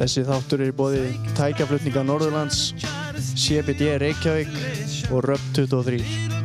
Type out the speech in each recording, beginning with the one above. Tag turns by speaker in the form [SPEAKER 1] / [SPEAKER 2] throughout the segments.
[SPEAKER 1] Þessi þáttur er bóði tækjaflutninga Norðurlands, CBD Reykjavík og Röp 23.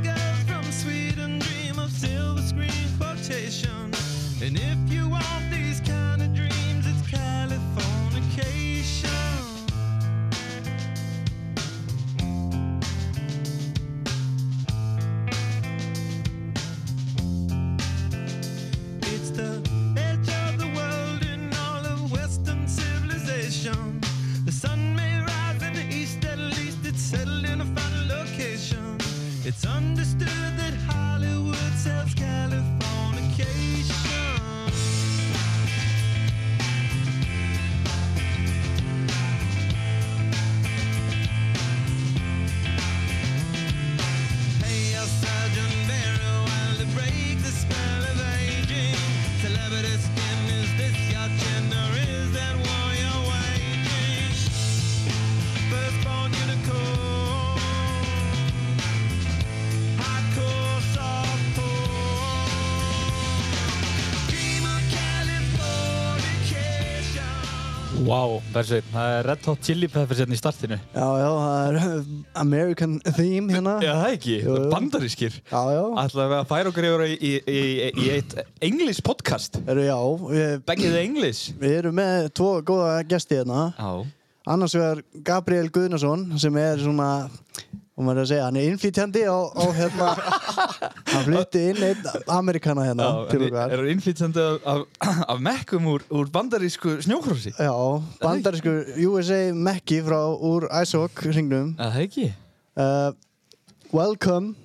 [SPEAKER 2] Bersi, það er Red Hot Chili Peppers hérna í startinu.
[SPEAKER 1] Já, já, það er American theme hérna.
[SPEAKER 2] Já, það ekki,
[SPEAKER 1] Jú, jú.
[SPEAKER 2] bandarískir.
[SPEAKER 1] Já, já.
[SPEAKER 2] Ætlaðum við að færa okkur yfir í, í, í, í eitt English podcast.
[SPEAKER 1] Eru, já, við,
[SPEAKER 2] Beggið English.
[SPEAKER 1] við erum með tvo góða gesti hérna.
[SPEAKER 2] Já.
[SPEAKER 1] Annars vegar Gabriel Guðnason sem er svona, hvað maður að segja, hann er innflýtjandi á, á hérna, hann flytti inn einn Amerikana hérna okkar.
[SPEAKER 2] Er það innflýtjandi af, af, af mekkum úr, úr bandarísku snjókrossi?
[SPEAKER 1] Já, bandarísku USA Mekki frá úr ISOC hringnum.
[SPEAKER 2] Það ekki.
[SPEAKER 1] Uh, welcome,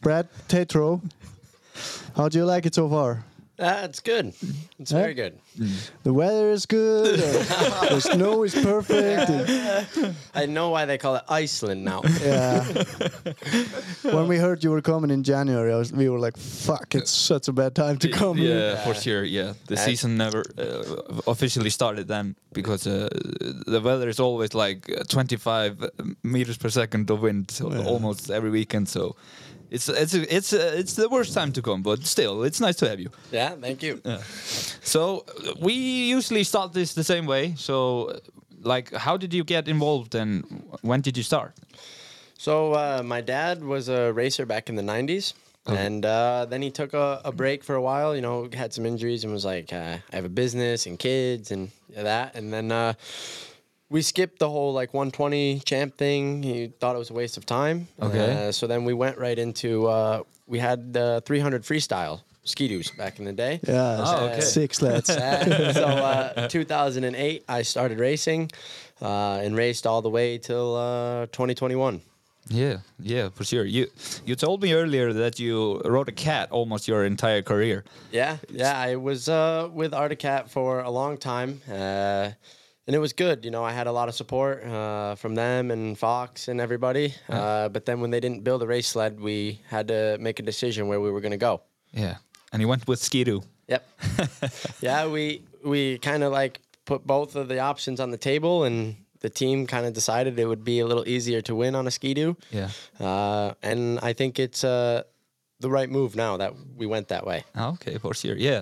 [SPEAKER 1] Brad Tatro. How do you like it so far?
[SPEAKER 3] Uh, it's good. It's
[SPEAKER 1] Yeah?
[SPEAKER 3] very good.
[SPEAKER 1] The weather is good. uh, the snow is perfect.
[SPEAKER 3] I know why they call it Iceland now.
[SPEAKER 1] Yeah. when we heard you were coming in January, I was, we were like, "Fuck! It's such a bad time to come."
[SPEAKER 2] Yeah,
[SPEAKER 1] here."
[SPEAKER 2] for sure. Yeah, the
[SPEAKER 3] Yeah.
[SPEAKER 2] season never uh, officially started then because uh, the weather is always like uh, 25 meters per second of wind
[SPEAKER 1] Yeah.
[SPEAKER 2] almost every weekend. So it's it's it's uh, it's the worst time to come, but still, it's nice to have you.
[SPEAKER 3] yeah, thank you.
[SPEAKER 2] So uh, we usually start this the same way. So, uh, like, how did you get involved, and when did you start?
[SPEAKER 3] So uh, my dad was a racer back in the '90s, and uh, then he took a, a break for a while. You know, had some injuries and was like, uh, "I have a business and kids and that." And then uh, we skipped the whole like 120 champ thing. He thought it was a waste of time.
[SPEAKER 2] Okay.
[SPEAKER 3] Uh, so then we went right into uh, we had the 300 freestyle ski-doos back in the day.
[SPEAKER 1] Yeah,
[SPEAKER 2] Oh, okay.
[SPEAKER 1] six lads.
[SPEAKER 3] Uh, so uh, 2008, I started racing uh, and raced all the way till uh, 2021.
[SPEAKER 2] Yeah, yeah, for sure. You you told me earlier that you rode a cat almost your entire career.
[SPEAKER 3] Yeah, yeah, I was uh, with Arctic Cat for a long time, uh, and it was good. You know, I had a lot of support uh, from them and Fox and everybody. Uh, but then when they didn't build a race sled, we had to make a decision where we were going to go.
[SPEAKER 2] Yeah, and you went with Skidoo.
[SPEAKER 3] Yep. yeah, we we kind of like put both of the options on the table, and the team kind of decided it would be a little easier to win on a skidoo.
[SPEAKER 2] Yeah.
[SPEAKER 3] Uh, and I think it's uh, the right move now that we went that way.
[SPEAKER 2] Ah, Okay, for sure. Yeah,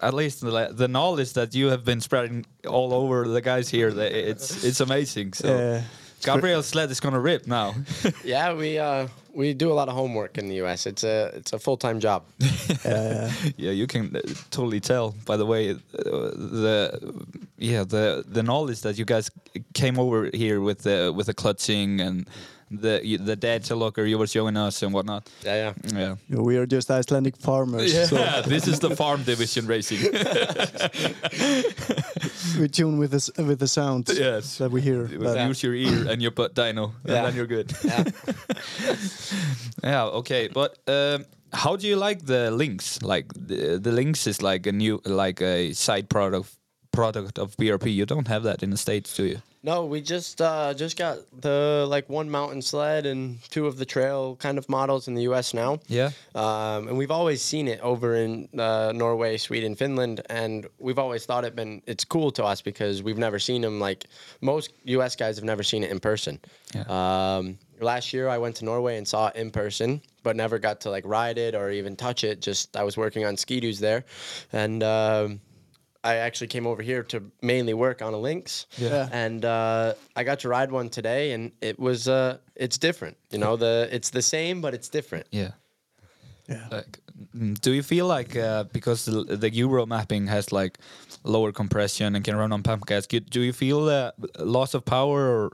[SPEAKER 2] at least the, the knowledge that you have been spreading all over the guys here, it's it's amazing. So
[SPEAKER 1] Yeah.
[SPEAKER 2] Gabriel's sled is gonna rip now.
[SPEAKER 3] Yeah, we uh, we do a lot of homework in the U.S. It's a it's a full time job.
[SPEAKER 2] yeah, you can uh, totally tell by the way uh, the yeah the the knowledge that you guys came over here with the with the clutching and the the data locker you were showing us and whatnot.
[SPEAKER 3] Yeah, yeah.
[SPEAKER 2] Yeah.
[SPEAKER 1] we are just Icelandic farmers.
[SPEAKER 2] Yeah,
[SPEAKER 1] So
[SPEAKER 2] this is the farm division racing.
[SPEAKER 1] we tune with the with the sound
[SPEAKER 2] Yes.
[SPEAKER 1] that we hear. But
[SPEAKER 2] Use your ear and your butt dyno, and then you're good.
[SPEAKER 3] Yeah.
[SPEAKER 2] yeah, okay. But um, how do you like the Lynx? Like the, the Lynx is like a new, like a side product product of BRP. You don't have that in the states, do you?
[SPEAKER 3] No, we just uh, just got the like one mountain sled and two of the trail kind of models in the U.S. now.
[SPEAKER 2] Yeah.
[SPEAKER 3] Um, and we've always seen it over in uh, Norway, Sweden, Finland, and we've always thought it been it's cool to us because we've never seen them like most U.S. guys have never seen it in person.
[SPEAKER 2] Yeah.
[SPEAKER 3] Um, last year I went to Norway and saw it in person, but never got to like ride it or even touch it. Just I was working on ski-doos there, and um, I actually came over here to mainly work on a Lynx.
[SPEAKER 1] Yeah.
[SPEAKER 3] And uh, I got to ride one today, and it was uh, it's different. You know, the it's the same, but it's different.
[SPEAKER 2] Yeah.
[SPEAKER 1] Yeah.
[SPEAKER 2] Like, mm, do you feel like uh, because the, the Euro mapping has like lower compression and can run on pump gas, you- do you feel uh, loss of power or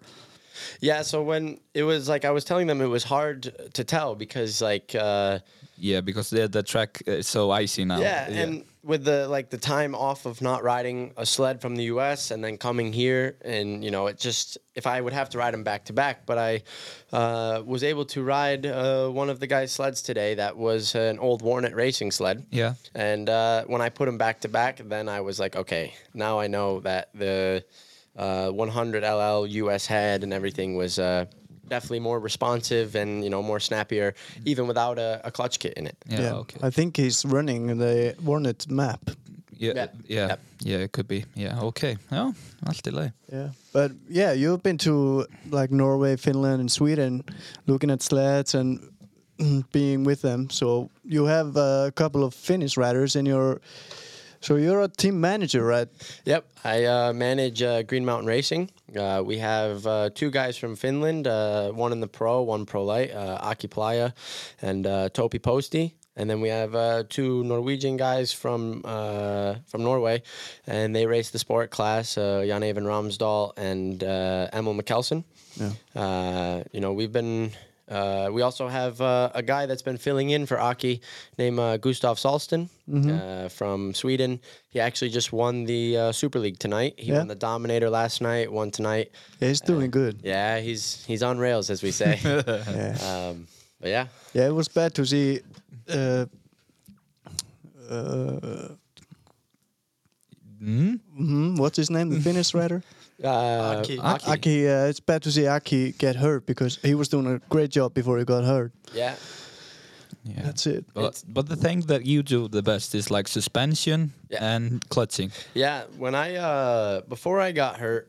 [SPEAKER 3] Yeah. So when it was like I was telling them, it was hard to tell because like. Uh,
[SPEAKER 2] yeah because the the track is so icy now?
[SPEAKER 3] Yeah, and with the like the time off of not riding a sled from the U.S. and then coming here, and you know, it just if I would have to ride them back to back, but I uh, was able to ride uh, one of the guys' sleds today that was an old Warnert racing sled.
[SPEAKER 2] Yeah.
[SPEAKER 3] And uh, when I put them back to back, then I was like, okay, now I know that the uh, 100 LL US head and everything was. Definitely more responsive and you know more snappier, even without a, a clutch kit in it.
[SPEAKER 2] yeah, okay.
[SPEAKER 1] I think he's running the Warnert map.
[SPEAKER 2] Yeah,
[SPEAKER 3] Yeah.
[SPEAKER 2] yeah,
[SPEAKER 3] Yep.
[SPEAKER 2] yeah, it could be. Yeah, okay. Oh, allt i lei.
[SPEAKER 1] Yeah, but yeah, you've been to like Norway, Finland, and Sweden, looking at sleds and being with them. So you have a couple of Finnish riders in your. So you're a team manager, right?
[SPEAKER 3] Yep, I uh, manage uh, Green Mountain Racing. Uh, we have uh, two guys from Finland, uh, one in the pro, one pro light, uh, Aki Pihlaja and uh, Topi Posti. And then we have uh, two Norwegian guys from uh, from Norway, and they race the sport class. Uh, Jan Even Ramsdal and uh, Emil Mikkelsen.
[SPEAKER 1] Yeah.
[SPEAKER 3] Uh, you know, we've been. Uh, we also have uh, a guy that's been filling in for Aki named uh, Gustav Salston uh, from Sweden. He actually just won the uh, Super League tonight. He
[SPEAKER 1] Yeah.
[SPEAKER 3] won the Dominator last night, won tonight.
[SPEAKER 1] Yeah, he's doing good.
[SPEAKER 3] Yeah, he's he's on rails, as we say.
[SPEAKER 1] Yeah.
[SPEAKER 3] um, but yeah,
[SPEAKER 1] Yeah, it was bad to see. Uh, uh,
[SPEAKER 2] Mm?
[SPEAKER 1] mhm, what's his name? The Finnish rider?
[SPEAKER 3] Uh,
[SPEAKER 4] Aki.
[SPEAKER 1] Aki. Aki uh, it's bad to see Aki get hurt because he was doing a great job before he got hurt.
[SPEAKER 3] Yeah,
[SPEAKER 2] Yeah.
[SPEAKER 1] That's it.
[SPEAKER 2] But, but the thing that you do the best is like suspension
[SPEAKER 3] Yeah.
[SPEAKER 2] and clutching.
[SPEAKER 3] Yeah, when I uh before I got hurt,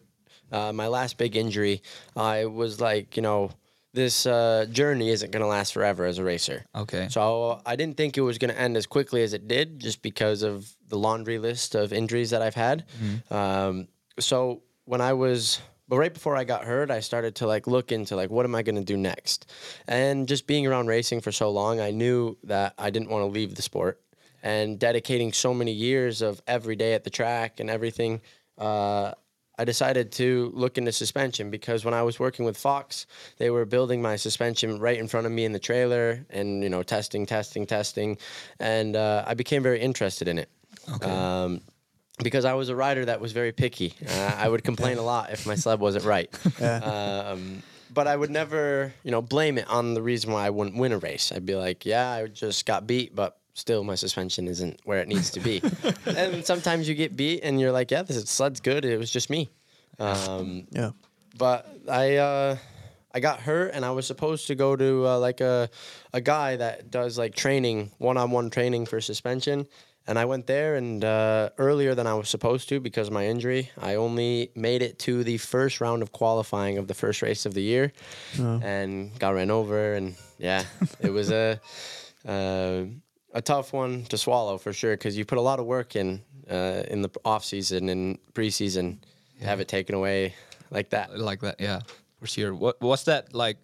[SPEAKER 3] uh, my last big injury, I was like, you know, this uh, journey isn't gonna last forever as a racer.
[SPEAKER 2] Okay.
[SPEAKER 3] So I didn't think it was gonna end as quickly as it did, just because of the laundry list of injuries that I've had. Um, so when I was but right before I got hurt, I started to like look into like what am I going to do next? And just being around racing for so long, I knew that I didn't want to leave the sport. And dedicating so many years of every day at the track and everything, uh, I decided to look into suspension because when I was working with Fox, they were building my suspension right in front of me in the trailer and you know testing, testing, testing, and uh, I became very interested in it. Um, because I was a rider that was very picky. Uh, I would complain a lot if my sled wasn't right. Um, but I would never, you know, blame it on the reason why I wouldn't win a race. I'd be like, yeah, I just got beat, but still my suspension isn't where it needs to be. and sometimes you get beat and you're like, yeah, this sled's good. It was just me. Um,
[SPEAKER 1] Yeah.
[SPEAKER 3] but I uh, I got hurt and I was supposed to go to uh, like a a guy that does like training one on one training for suspension. And I went there and uh, earlier than I was supposed to because of my injury. I only made it to the first round of qualifying of the first race of the year, and got ran over. And yeah, it was a uh, a tough one to swallow for sure because you put a lot of work in uh, in the off season and preseason. to Have it taken away like that.
[SPEAKER 2] Like that, yeah, for sure. What was that like?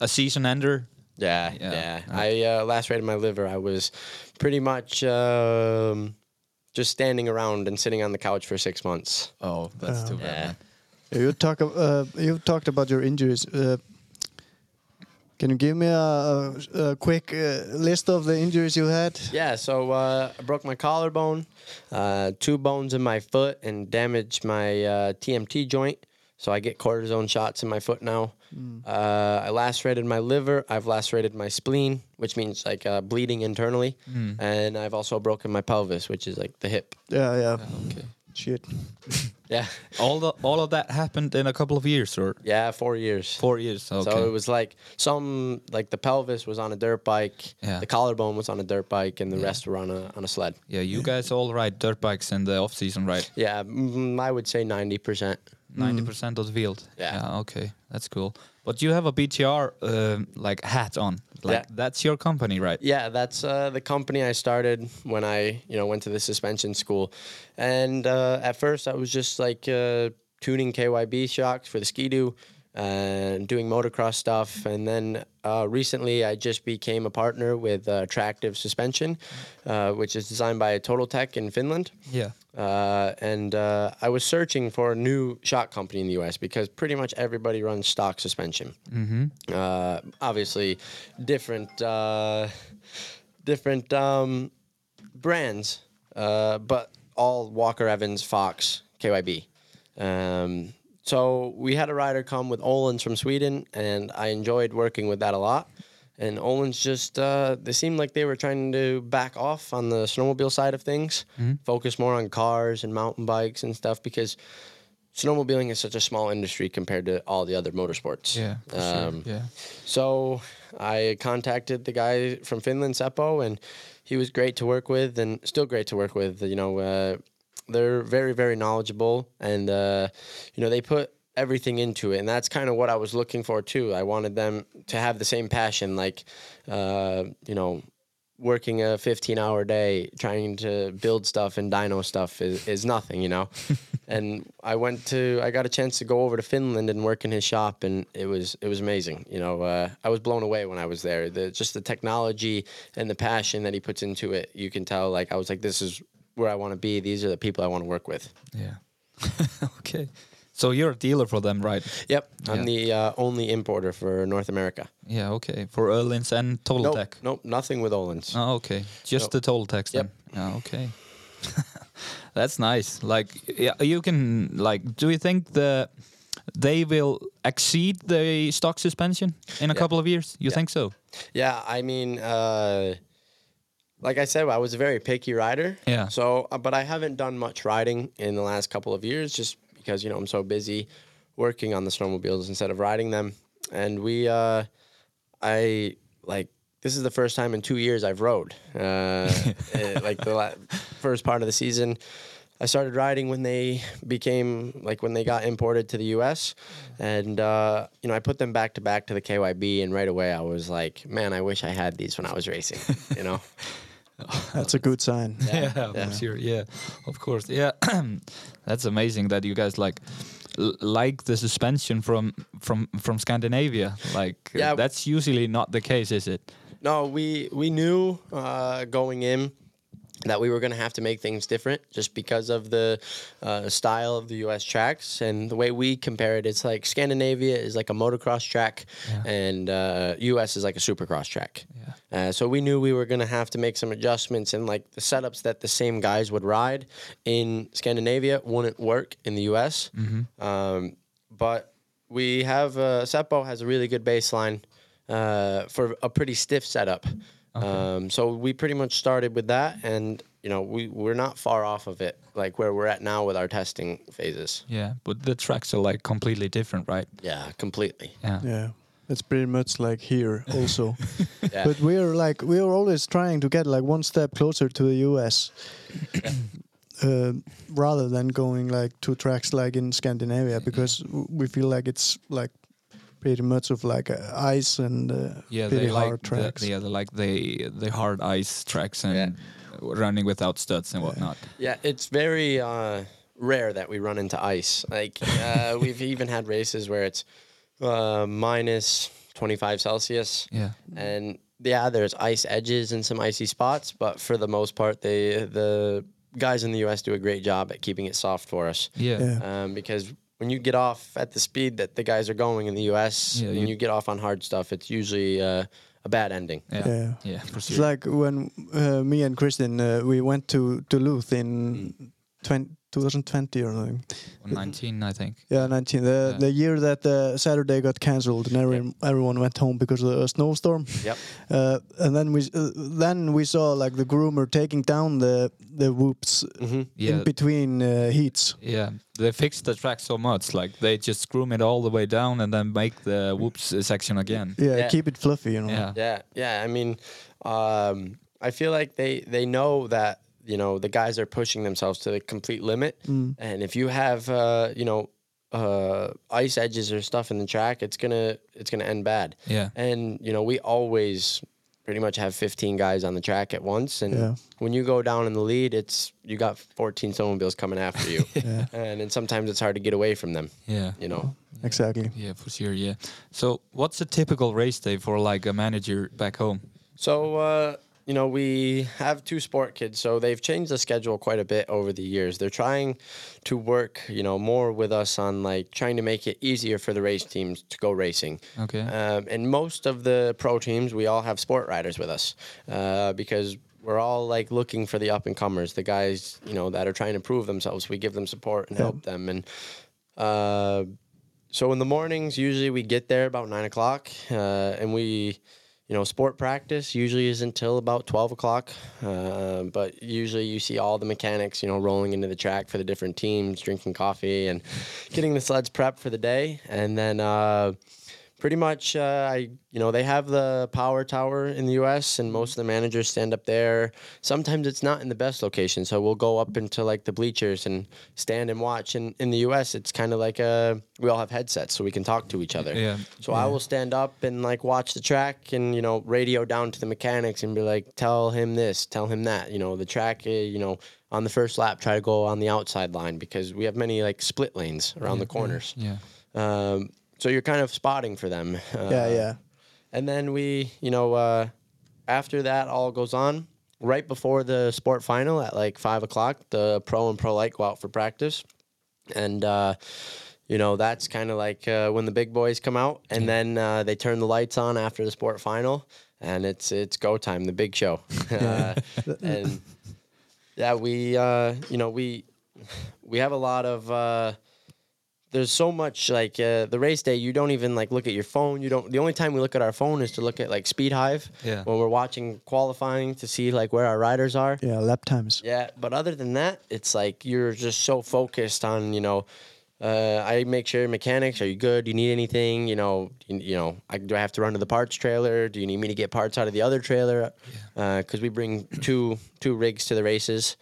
[SPEAKER 2] A season ender?
[SPEAKER 3] Yeah,
[SPEAKER 2] Yeah.
[SPEAKER 3] yeah. I uh, lacerated my liver. I was pretty much um, just standing around and sitting on the couch for six months.
[SPEAKER 2] Oh, that's too bad.
[SPEAKER 3] Yeah.
[SPEAKER 1] You talk. Uh, you talked about your injuries. Uh, can you give me a, a, a quick uh, list of the injuries you had?
[SPEAKER 3] Yeah, so uh, I broke my collarbone, uh, two bones in my foot, and damaged my uh, TMT joint. So I get cortisone shots in my foot now. Uh, I lacerated my liver. I've lacerated my spleen, which means like uh, bleeding internally, and I've also broken my pelvis, which is like the hip.
[SPEAKER 1] Yeah, yeah.
[SPEAKER 2] Okay.
[SPEAKER 1] Shit.
[SPEAKER 3] Yeah,
[SPEAKER 2] All the all of that happened in a couple of years or
[SPEAKER 3] yeah, four years.
[SPEAKER 2] four years. Okay.
[SPEAKER 3] So it was like some like the pelvis was on a dirt bike,
[SPEAKER 2] Yeah.
[SPEAKER 3] the collarbone was on a dirt bike, and the rest were on a on a sled.
[SPEAKER 2] yeah, you guys all ride dirt bikes in the off season, right?
[SPEAKER 3] Yeah, mm, I would say ninety percent.
[SPEAKER 2] 90 percent of the field.
[SPEAKER 3] Yeah.
[SPEAKER 2] Okay, that's cool. But you have a BTR um, like hat on. Like
[SPEAKER 3] Yeah.
[SPEAKER 2] that's your company, right?
[SPEAKER 3] Yeah, that's uh, the company I started when I, you know, went to the suspension school. And uh, at first, I was just like uh, tuning KYB shocks for the Ski-Doo and doing motocross stuff. And then uh, recently, I just became a partner with uh, Tractive Suspension, uh, which is designed by Total Tech in Finland.
[SPEAKER 2] Yeah.
[SPEAKER 3] Uh, and uh, I was searching for a new shock company in the U.S. because pretty much everybody runs stock suspension. Mm-hmm. Uh, obviously, different uh, different um, brands, uh, but all Walker Evans, Fox, KYB. Um, so we had a rider come with Öhlins from Sweden, and I enjoyed working with that a lot. And Öhlins just, uh, they seemed like they were trying to back off on the snowmobile side of things, focus more on cars and mountain bikes and stuff because snowmobiling is such a small industry compared to all the other motorsports.
[SPEAKER 2] Yeah. for sure,
[SPEAKER 3] Um,
[SPEAKER 2] Yeah.
[SPEAKER 3] so I contacted the guy from Finland, Seppo, and he was great to work with and still great to work with. You know, uh, they're very, very knowledgeable and, uh, you know, they put everything into it. And that's kind of what I was looking for too. I wanted them to have the same passion, like, uh, you know, working a 15 hour day trying to build stuff and dyno stuff is, is nothing, you know? and I went to, I got a chance to go over to Finland and work in his shop and it was, it was amazing. You know, uh, I was blown away when I was there. The, just the technology and the passion that he puts into it, you can tell, like, I was like, this is where I want to be. These are the people I want to work with.
[SPEAKER 2] Yeah. okay. So you're a dealer for them, right?
[SPEAKER 3] Yep. I'm the uh, only importer for North America.
[SPEAKER 2] Yeah. Okay. For Öhlins and Total Tech.
[SPEAKER 3] nope, nothing with Öhlins.
[SPEAKER 2] Oh, okay. Just
[SPEAKER 3] Nope.
[SPEAKER 2] the total
[SPEAKER 3] Yep.
[SPEAKER 2] then. Yeah, okay. That's nice. Like yeah, you can like do you think the they will exceed the stock suspension in a
[SPEAKER 3] Yeah.
[SPEAKER 2] couple of years? You
[SPEAKER 3] Yeah.
[SPEAKER 2] think so?
[SPEAKER 3] Yeah, I mean, uh, like I said, I was a very picky rider.
[SPEAKER 2] Yeah.
[SPEAKER 3] So, uh, but I haven't done much riding in the last couple of years, just because you know I'm so busy working on the snowmobiles instead of riding them. And we, uh, I like this is the first time in two years I've rode. Uh, eh, like the la- first part of the season. I started riding when they became like when they got imported to the U.S. and uh, you know I put them back to back to the KYB, and right away I was like, man, I wish I had these when I was racing. You know,
[SPEAKER 1] That's a good sign.
[SPEAKER 2] Yeah,
[SPEAKER 3] yeah.
[SPEAKER 2] for sure. Yeah, of course. Yeah, that's amazing that you guys like like the suspension from from from Scandinavia. Like
[SPEAKER 3] Yeah.
[SPEAKER 2] that's usually not the case, is it?
[SPEAKER 3] no, we we knew uh, going in that we were going to have to make things different just because of the uh, style of the U.S. tracks and the way we compare it. It's like Scandinavia is like a motocross track, and uh, U.S. is like a supercross track.
[SPEAKER 2] Yeah.
[SPEAKER 3] Uh, so we knew we were going to have to make some adjustments and like the setups that the same guys would ride in Scandinavia wouldn't work in the U.S. Um, but we have uh, Seppo has a really good baseline uh, for a pretty stiff setup. Um, so we pretty much started with that, and you know we we're not far off of it, like where we're at now with our testing phases.
[SPEAKER 2] Yeah, but the tracks are like completely different, right?
[SPEAKER 3] Yeah, completely.
[SPEAKER 2] Yeah.
[SPEAKER 1] Yeah. It's pretty much like here also.
[SPEAKER 3] Yeah.
[SPEAKER 1] but we're like we're always trying to get like one step closer to the US. Uh, rather than going like to tracks like in Scandinavia because w- we feel like it's like pretty much of like uh, ice and uh,
[SPEAKER 2] Yeah,
[SPEAKER 1] pretty
[SPEAKER 2] they
[SPEAKER 1] hard
[SPEAKER 2] like the,
[SPEAKER 1] tracks.
[SPEAKER 2] yeah, they like the the hard ice tracks and running without studs and whatnot.
[SPEAKER 3] Yeah, it's very uh, rare that we run into ice. Like uh, we've even had races where it's uh, minus 25 Celsius.
[SPEAKER 2] Yeah.
[SPEAKER 3] and yeah, there's ice edges and some icy spots, but for the most part, they the guys in the U.S. do a great job at keeping it soft for us.
[SPEAKER 2] Yeah.
[SPEAKER 1] Yeah.
[SPEAKER 3] Um, because when you get off at the speed that the guys are going in the U.S.
[SPEAKER 2] Yeah,
[SPEAKER 3] and
[SPEAKER 2] you-
[SPEAKER 3] you, get off on hard stuff, it's usually uh, a bad ending.
[SPEAKER 2] Yeah.
[SPEAKER 1] Yeah.
[SPEAKER 2] Yeah, for
[SPEAKER 1] It's
[SPEAKER 2] sure.
[SPEAKER 1] like when uh, me and Kristen uh, we went to Duluth in 20, 2020 or something.
[SPEAKER 2] 19, I think.
[SPEAKER 1] Yeah, 19. The
[SPEAKER 2] Yeah.
[SPEAKER 1] the year that uh, Saturday got cancelled and every, everyone went home because of a snowstorm.
[SPEAKER 3] Yep.
[SPEAKER 1] Uh, and then we uh, then we saw like the groomer taking down the the whoops
[SPEAKER 3] hmm
[SPEAKER 2] Yeah.
[SPEAKER 1] in between uh, heats.
[SPEAKER 2] Yeah, they fixed the track so much. Like they just groom it all the way down and then make the whoops uh, section again.
[SPEAKER 1] Yeah,
[SPEAKER 3] Yeah.
[SPEAKER 1] keep it fluffy, you know.
[SPEAKER 2] Yeah.
[SPEAKER 3] Yeah, yeah. I mean, um, I feel like they they know that you know the guys are pushing themselves to the complete limit,
[SPEAKER 1] Mm.
[SPEAKER 3] and if you have uh, you know uh, ice edges or stuff in the track, it's gonna it's gonna end bad.
[SPEAKER 2] Yeah.
[SPEAKER 3] And you know, we always pretty much have 15 guys on the track at once, and
[SPEAKER 1] Yeah.
[SPEAKER 3] when you go down in the lead, it's you got 14 snowmobiles coming after you,
[SPEAKER 1] Yeah.
[SPEAKER 3] and then sometimes it's hard to get away from them.
[SPEAKER 2] Yeah.
[SPEAKER 3] You know.
[SPEAKER 1] Exactly.
[SPEAKER 2] Yeah, for sure. Yeah. So, what's a typical race day for like a manager back home?
[SPEAKER 3] So, uh, you know, we have two sport kids, so they've changed the schedule quite a bit over the years. They're trying to work, you know, more with us on like trying to make it easier for the race teams to go racing.
[SPEAKER 2] Okay.
[SPEAKER 3] Um, and most of the pro teams, we all have sport riders with us uh, because we're all like looking for the up and comers, the guys, you know, that are trying to prove themselves. We give them support and help them. And uh, so in the mornings, usually we get there about nine o'clock, uh, and we, you know, sport practice usually is until about twelve o'clock. Uh, but usually you see all the mechanics, you know, rolling into the track for the different teams, drinking coffee and getting the sleds prepped for the day, and then. Uh, pretty much uh, I you know they have the power tower in the US and most of the managers stand up there. Sometimes it's not in the best location, so we'll go up into like the bleachers and stand and watch. And in the US it's kind of like a we all have headsets so we can talk to each other.
[SPEAKER 2] Yeah.
[SPEAKER 3] So I will stand up and like watch the track and you know radio down to the mechanics and be like tell him this, tell him that, you know, the track uh, you know on the first lap try to go on the outside line because we have many like split lanes around the corners.
[SPEAKER 2] Yeah.
[SPEAKER 3] Um, so you're kind of spotting for them. Uh,
[SPEAKER 1] Yeah, yeah.
[SPEAKER 3] And then we, you know, uh, after that all goes on, right before the sport final at like five o'clock, the pro and pro light go out for practice, and uh, you know that's kind of like uh, when the big boys come out, and then uh, they turn the lights on after the sport final, and it's it's go time, the big show, uh, and yeah, we uh, you know we we have a lot of. Uh, there's so much like uh, the race day you don't even like look at your phone. You don't the only time we look at our phone is to look at like Speedhive.
[SPEAKER 2] Yeah.
[SPEAKER 3] when we're watching qualifying to see like where our riders are.
[SPEAKER 1] Yeah, lap times.
[SPEAKER 3] yeah but other than that it's like you're just so focused on you know uh, I make sure mechanics are you good? Do you need anything? You know you, you know I, do I have to run to the parts trailer? Do you need me to get parts out of the other trailer? Because we bring two two rigs to the races.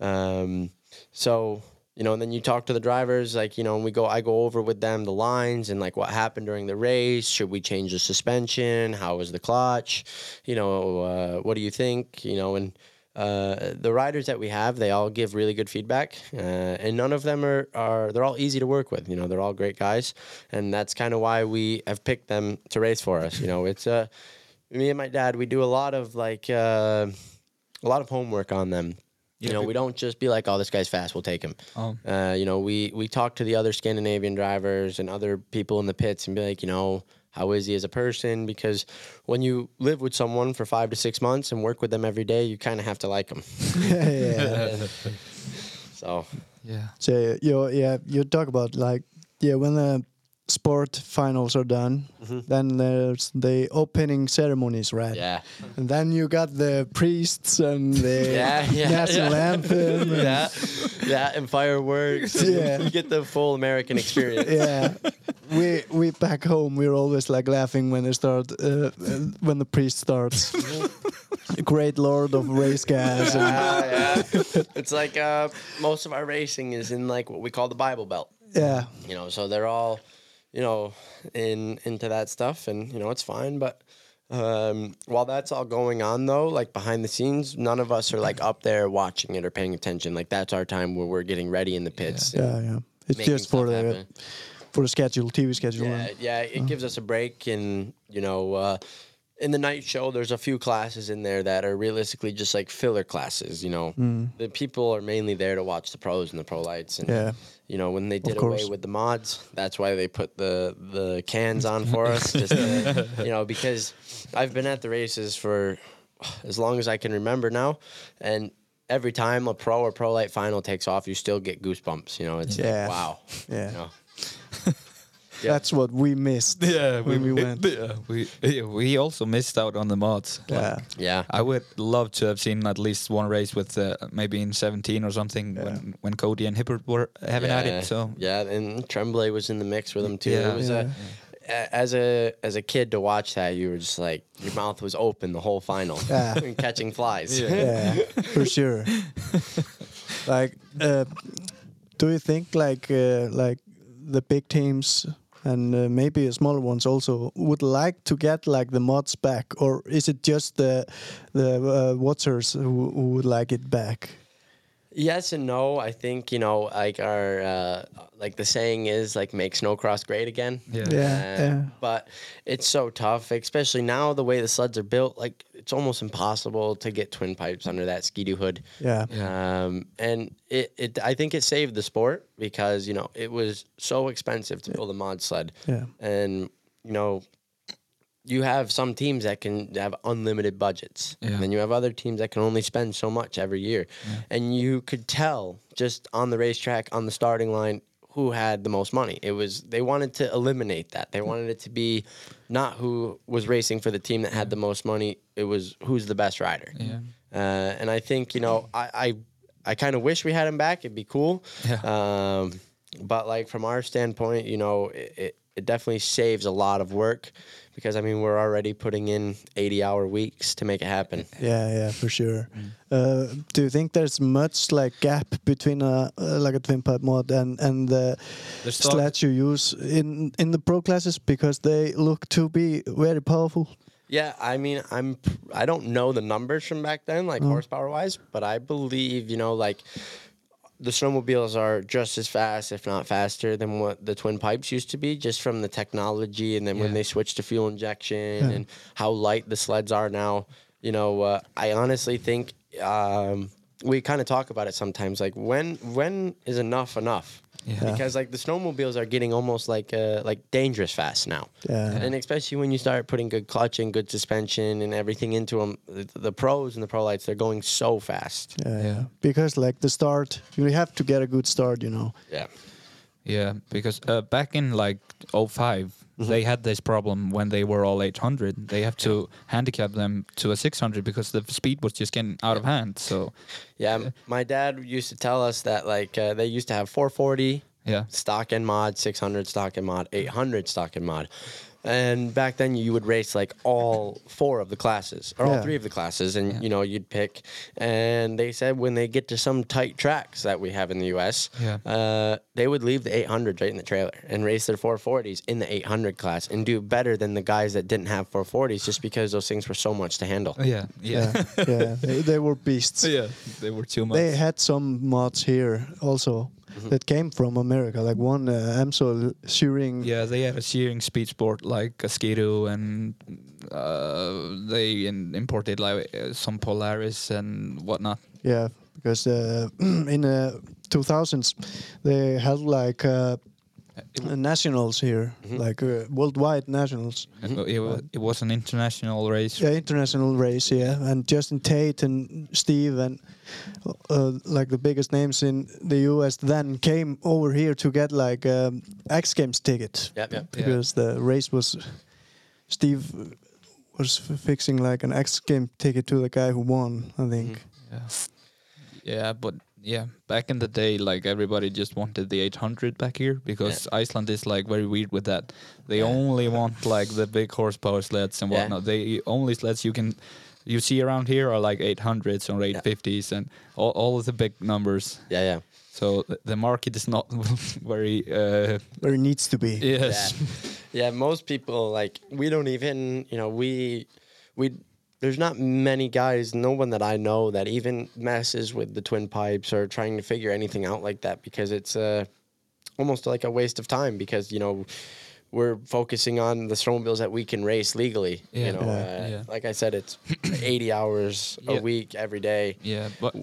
[SPEAKER 3] Um, so you know, and then you talk to the drivers, like you know, and we go. I go over with them the lines and like what happened during the race. Should we change the suspension? How was the clutch? You know, uh, what do you think? You know, and uh, the riders that we have, they all give really good feedback, uh, and none of them are are they're all easy to work with. You know, they're all great guys, and that's kind of why we have picked them to race for us. You know, it's uh, me and my dad. We do a lot of like uh, a lot of homework on them. You
[SPEAKER 2] Yeah,
[SPEAKER 3] know, we don't just be like, "Oh, this guy's fast. We'll take him."
[SPEAKER 2] Oh.
[SPEAKER 3] Uh, you know, we we talk to the other Scandinavian drivers and other people in the pits and be like, you know, how is he as a person? Because when you live with someone for five to six months and work with them every day, you kind of have to like them.
[SPEAKER 1] yeah, yeah.
[SPEAKER 3] So
[SPEAKER 2] Yeah.
[SPEAKER 1] So you yeah you talk about like yeah when the sport finals are done, then there's the opening ceremonies, right?
[SPEAKER 3] yeah,
[SPEAKER 1] And then you got the priests and the
[SPEAKER 3] yeah, yeah,
[SPEAKER 1] national
[SPEAKER 3] yeah.
[SPEAKER 1] anthem. and-
[SPEAKER 3] yeah, yeah, and fireworks.
[SPEAKER 1] Yeah.
[SPEAKER 3] you get the full American experience.
[SPEAKER 1] yeah. We we back home we're always like laughing when they start uh, uh, when the priest starts. Great Lord of race gas. and-
[SPEAKER 3] Ah, yeah. It's like uh, most of our racing is in like what we call the Bible Belt.
[SPEAKER 1] yeah.
[SPEAKER 3] you know so they're all you know in into that stuff and you know it's fine but um, while that's all going on though like behind the scenes none of us are like up there watching it or paying attention like that's our time where we're getting ready in the pits and
[SPEAKER 1] Yeah, yeah. It's just for the
[SPEAKER 3] happen.
[SPEAKER 1] for the schedule, TV schedule.
[SPEAKER 3] yeah yeah it gives us a break and you know uh, in the night show there's a few classes in there that are realistically just like filler classes you know mm. the people are mainly there to watch the pros and the pro lights and
[SPEAKER 1] Yeah.
[SPEAKER 3] you know when they did away with the mods that's why they put the the cans on for us just to, you know because i've been at the races for as long as i can remember now and every time a pro or pro light final takes off you still get goosebumps you know it's
[SPEAKER 1] Yeah.
[SPEAKER 3] like wow
[SPEAKER 1] Yeah.
[SPEAKER 3] you know?
[SPEAKER 1] That's what we missed. when we went.
[SPEAKER 2] Yeah, we we also missed out on the mods.
[SPEAKER 1] Yeah.
[SPEAKER 3] yeah
[SPEAKER 2] I would love to have seen at least one race with uh, maybe in 17 or something when when Cody and Hibbert were having at it. So
[SPEAKER 3] yeah and tremblay was in the mix with them too
[SPEAKER 2] Yeah.
[SPEAKER 3] it was a a- as a as a kid to watch that you were just like your mouth was open the whole final
[SPEAKER 1] Yeah.
[SPEAKER 3] catching flies
[SPEAKER 1] yeah, for sure. like, uh, do you think like uh, like the big teams and uh, maybe smaller ones also would like to get like the mods back, or is it just the the uh, watchers who, who would like it back?
[SPEAKER 3] Yes and no. I think you know, like our uh, like the saying is like make snowcross great again.
[SPEAKER 2] Yeah.
[SPEAKER 1] Yeah,
[SPEAKER 3] Uh,
[SPEAKER 1] yeah.
[SPEAKER 3] But it's so tough, especially now the way the sleds are built. Like it's almost impossible to get twin pipes under that skidoo hood.
[SPEAKER 1] Yeah,
[SPEAKER 3] Um, and it, it, I think it saved the sport because you know it was so expensive to build a mod sled.
[SPEAKER 1] Yeah.
[SPEAKER 3] And you know, you have some teams that can have unlimited budgets,
[SPEAKER 2] Yeah.
[SPEAKER 3] and then you have other teams that can only spend so much every year. And you could tell just on the racetrack, on the starting line, who had the most money. It was they wanted to eliminate that. They wanted it to be not who was racing for the team that had the most money. It was who's the best rider.
[SPEAKER 2] Yeah.
[SPEAKER 3] Uh, and I think you know I I, I kind of wish we had him back. It'd be cool.
[SPEAKER 2] Yeah.
[SPEAKER 3] Um, but like from our standpoint, you know, it, it, it definitely saves a lot of work because I mean we're already putting in eighty hour weeks to make it happen.
[SPEAKER 1] yeah, yeah, for sure. Uh, do you think there's much like gap between a uh, like a twin pipe mod and and the
[SPEAKER 2] There's thought-
[SPEAKER 1] sleds you use in in the pro classes because they look to be very powerful?
[SPEAKER 3] Yeah, I mean, I'm I don't know the numbers from back then, like horsepower wise, but I believe you know like the snowmobiles are just as fast, if not faster, than what the twin pipes used to be, just from the technology, and then when they switched to fuel injection and how light the sleds are now. You know, uh, I honestly think um, we kind of talk about it sometimes. Like when when is enough enough?
[SPEAKER 2] Yeah.
[SPEAKER 3] Because like the snowmobiles are getting almost like uh, like dangerous fast now.
[SPEAKER 1] Yeah.
[SPEAKER 3] And especially when you start putting good clutch and good suspension, and everything into them, the, the pros and the pro lights, they're going so fast.
[SPEAKER 1] Yeah,
[SPEAKER 2] Yeah.
[SPEAKER 1] yeah. Because like the start, you have to get a good start, you know.
[SPEAKER 3] Yeah.
[SPEAKER 2] Yeah, because uh, back in like 5 they had this problem when they were all 800. They have to handicap them to a 600 because the speed was just getting out of hand. So,
[SPEAKER 3] Yeah. My dad used to tell us that like uh, they used to have 440
[SPEAKER 2] yeah.
[SPEAKER 3] stock and mod, 600 stock and mod, 800 stock and mod. And back then you would race like all four of the classes or all three of the classes and you know you'd pick and they said when they get to some tight tracks that we have in the US
[SPEAKER 2] Yeah.
[SPEAKER 3] uh, they would leave the 800 right in the trailer and race their 440s in the 800 class and do better than the guys that didn't have 440s just because those things were so much to handle.
[SPEAKER 2] Yeah, yeah.
[SPEAKER 1] Yeah, yeah. They, they were beasts.
[SPEAKER 2] yeah, they were too much.
[SPEAKER 1] They had some mods here also
[SPEAKER 2] Mm-hmm.
[SPEAKER 1] that came from America, like one uh, Amsol shearing.
[SPEAKER 2] Yeah, they have a shearing speed sport like a Skidoo, and uh, they in, imported like uh, some Polaris and whatnot.
[SPEAKER 1] Yeah, because uh, in the 2000s they had like uh, nationals here,
[SPEAKER 2] Mm-hmm.
[SPEAKER 1] like uh, worldwide nationals.
[SPEAKER 2] It, it, wa- it was an international race.
[SPEAKER 1] Yeah, international race. Yeah, and Justin Tate and Steve and uh, like the biggest names in the US then came over here to get like um, X Games ticket.
[SPEAKER 3] Yep, yep.
[SPEAKER 2] Yeah.
[SPEAKER 1] because the race was Steve was fixing like an X game ticket to the guy who won. I think.
[SPEAKER 2] Yeah. Yeah, but yeah, back in the day, like everybody just wanted the 800 back here because Iceland is like very weird with that. They
[SPEAKER 3] Yeah.
[SPEAKER 2] only want like the big horsepower sleds and
[SPEAKER 3] Yeah.
[SPEAKER 2] whatnot. They only sleds you can you see around here are like 800s or 850s and all, all of the big numbers.
[SPEAKER 3] Yeah, yeah.
[SPEAKER 2] So the market is not very uh,
[SPEAKER 1] Where it needs to be.
[SPEAKER 2] yes.
[SPEAKER 3] Yeah, most people like we don't even you know we we there's not many guys, no one that I know that even messes with the twin pipes or trying to figure anything out like that because it's uh, almost like a waste of time because you know we're focusing on the snowmobiles that we can race legally.
[SPEAKER 2] Yeah.
[SPEAKER 3] You know,
[SPEAKER 1] Yeah.
[SPEAKER 3] uh,
[SPEAKER 2] Yeah.
[SPEAKER 3] like I said, it's 80 hours a week every day.
[SPEAKER 2] Yeah, but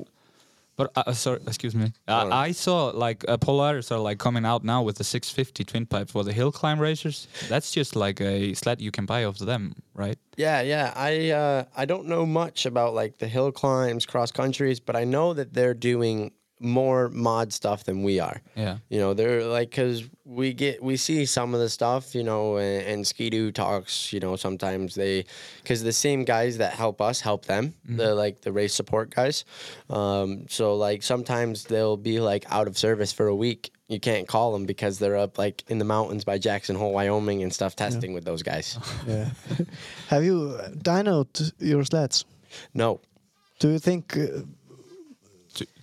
[SPEAKER 2] but uh, sorry, excuse me. Uh, I saw like uh, Polaris are like coming out now with the 650 twin pipe for the hill climb racers. That's just like a sled you can buy off them, right?
[SPEAKER 3] Yeah, yeah. I uh, I don't know much about like the hill climbs, cross countries, but I know that they're doing more mod stuff than we are.
[SPEAKER 2] Yeah.
[SPEAKER 3] You know, they're like because we get we see some of the stuff, you know, and, and Skidoo talks. You know, sometimes they because the same guys that help us help them. The like the race support guys. Um, so like sometimes they'll be like out of service for a week. You can't call them because they're up like in the mountains by Jackson Hole, Wyoming, and stuff testing with those guys.
[SPEAKER 1] Yeah. Have you uh, dynoed your sleds?
[SPEAKER 3] no,
[SPEAKER 1] Do you think? Uh,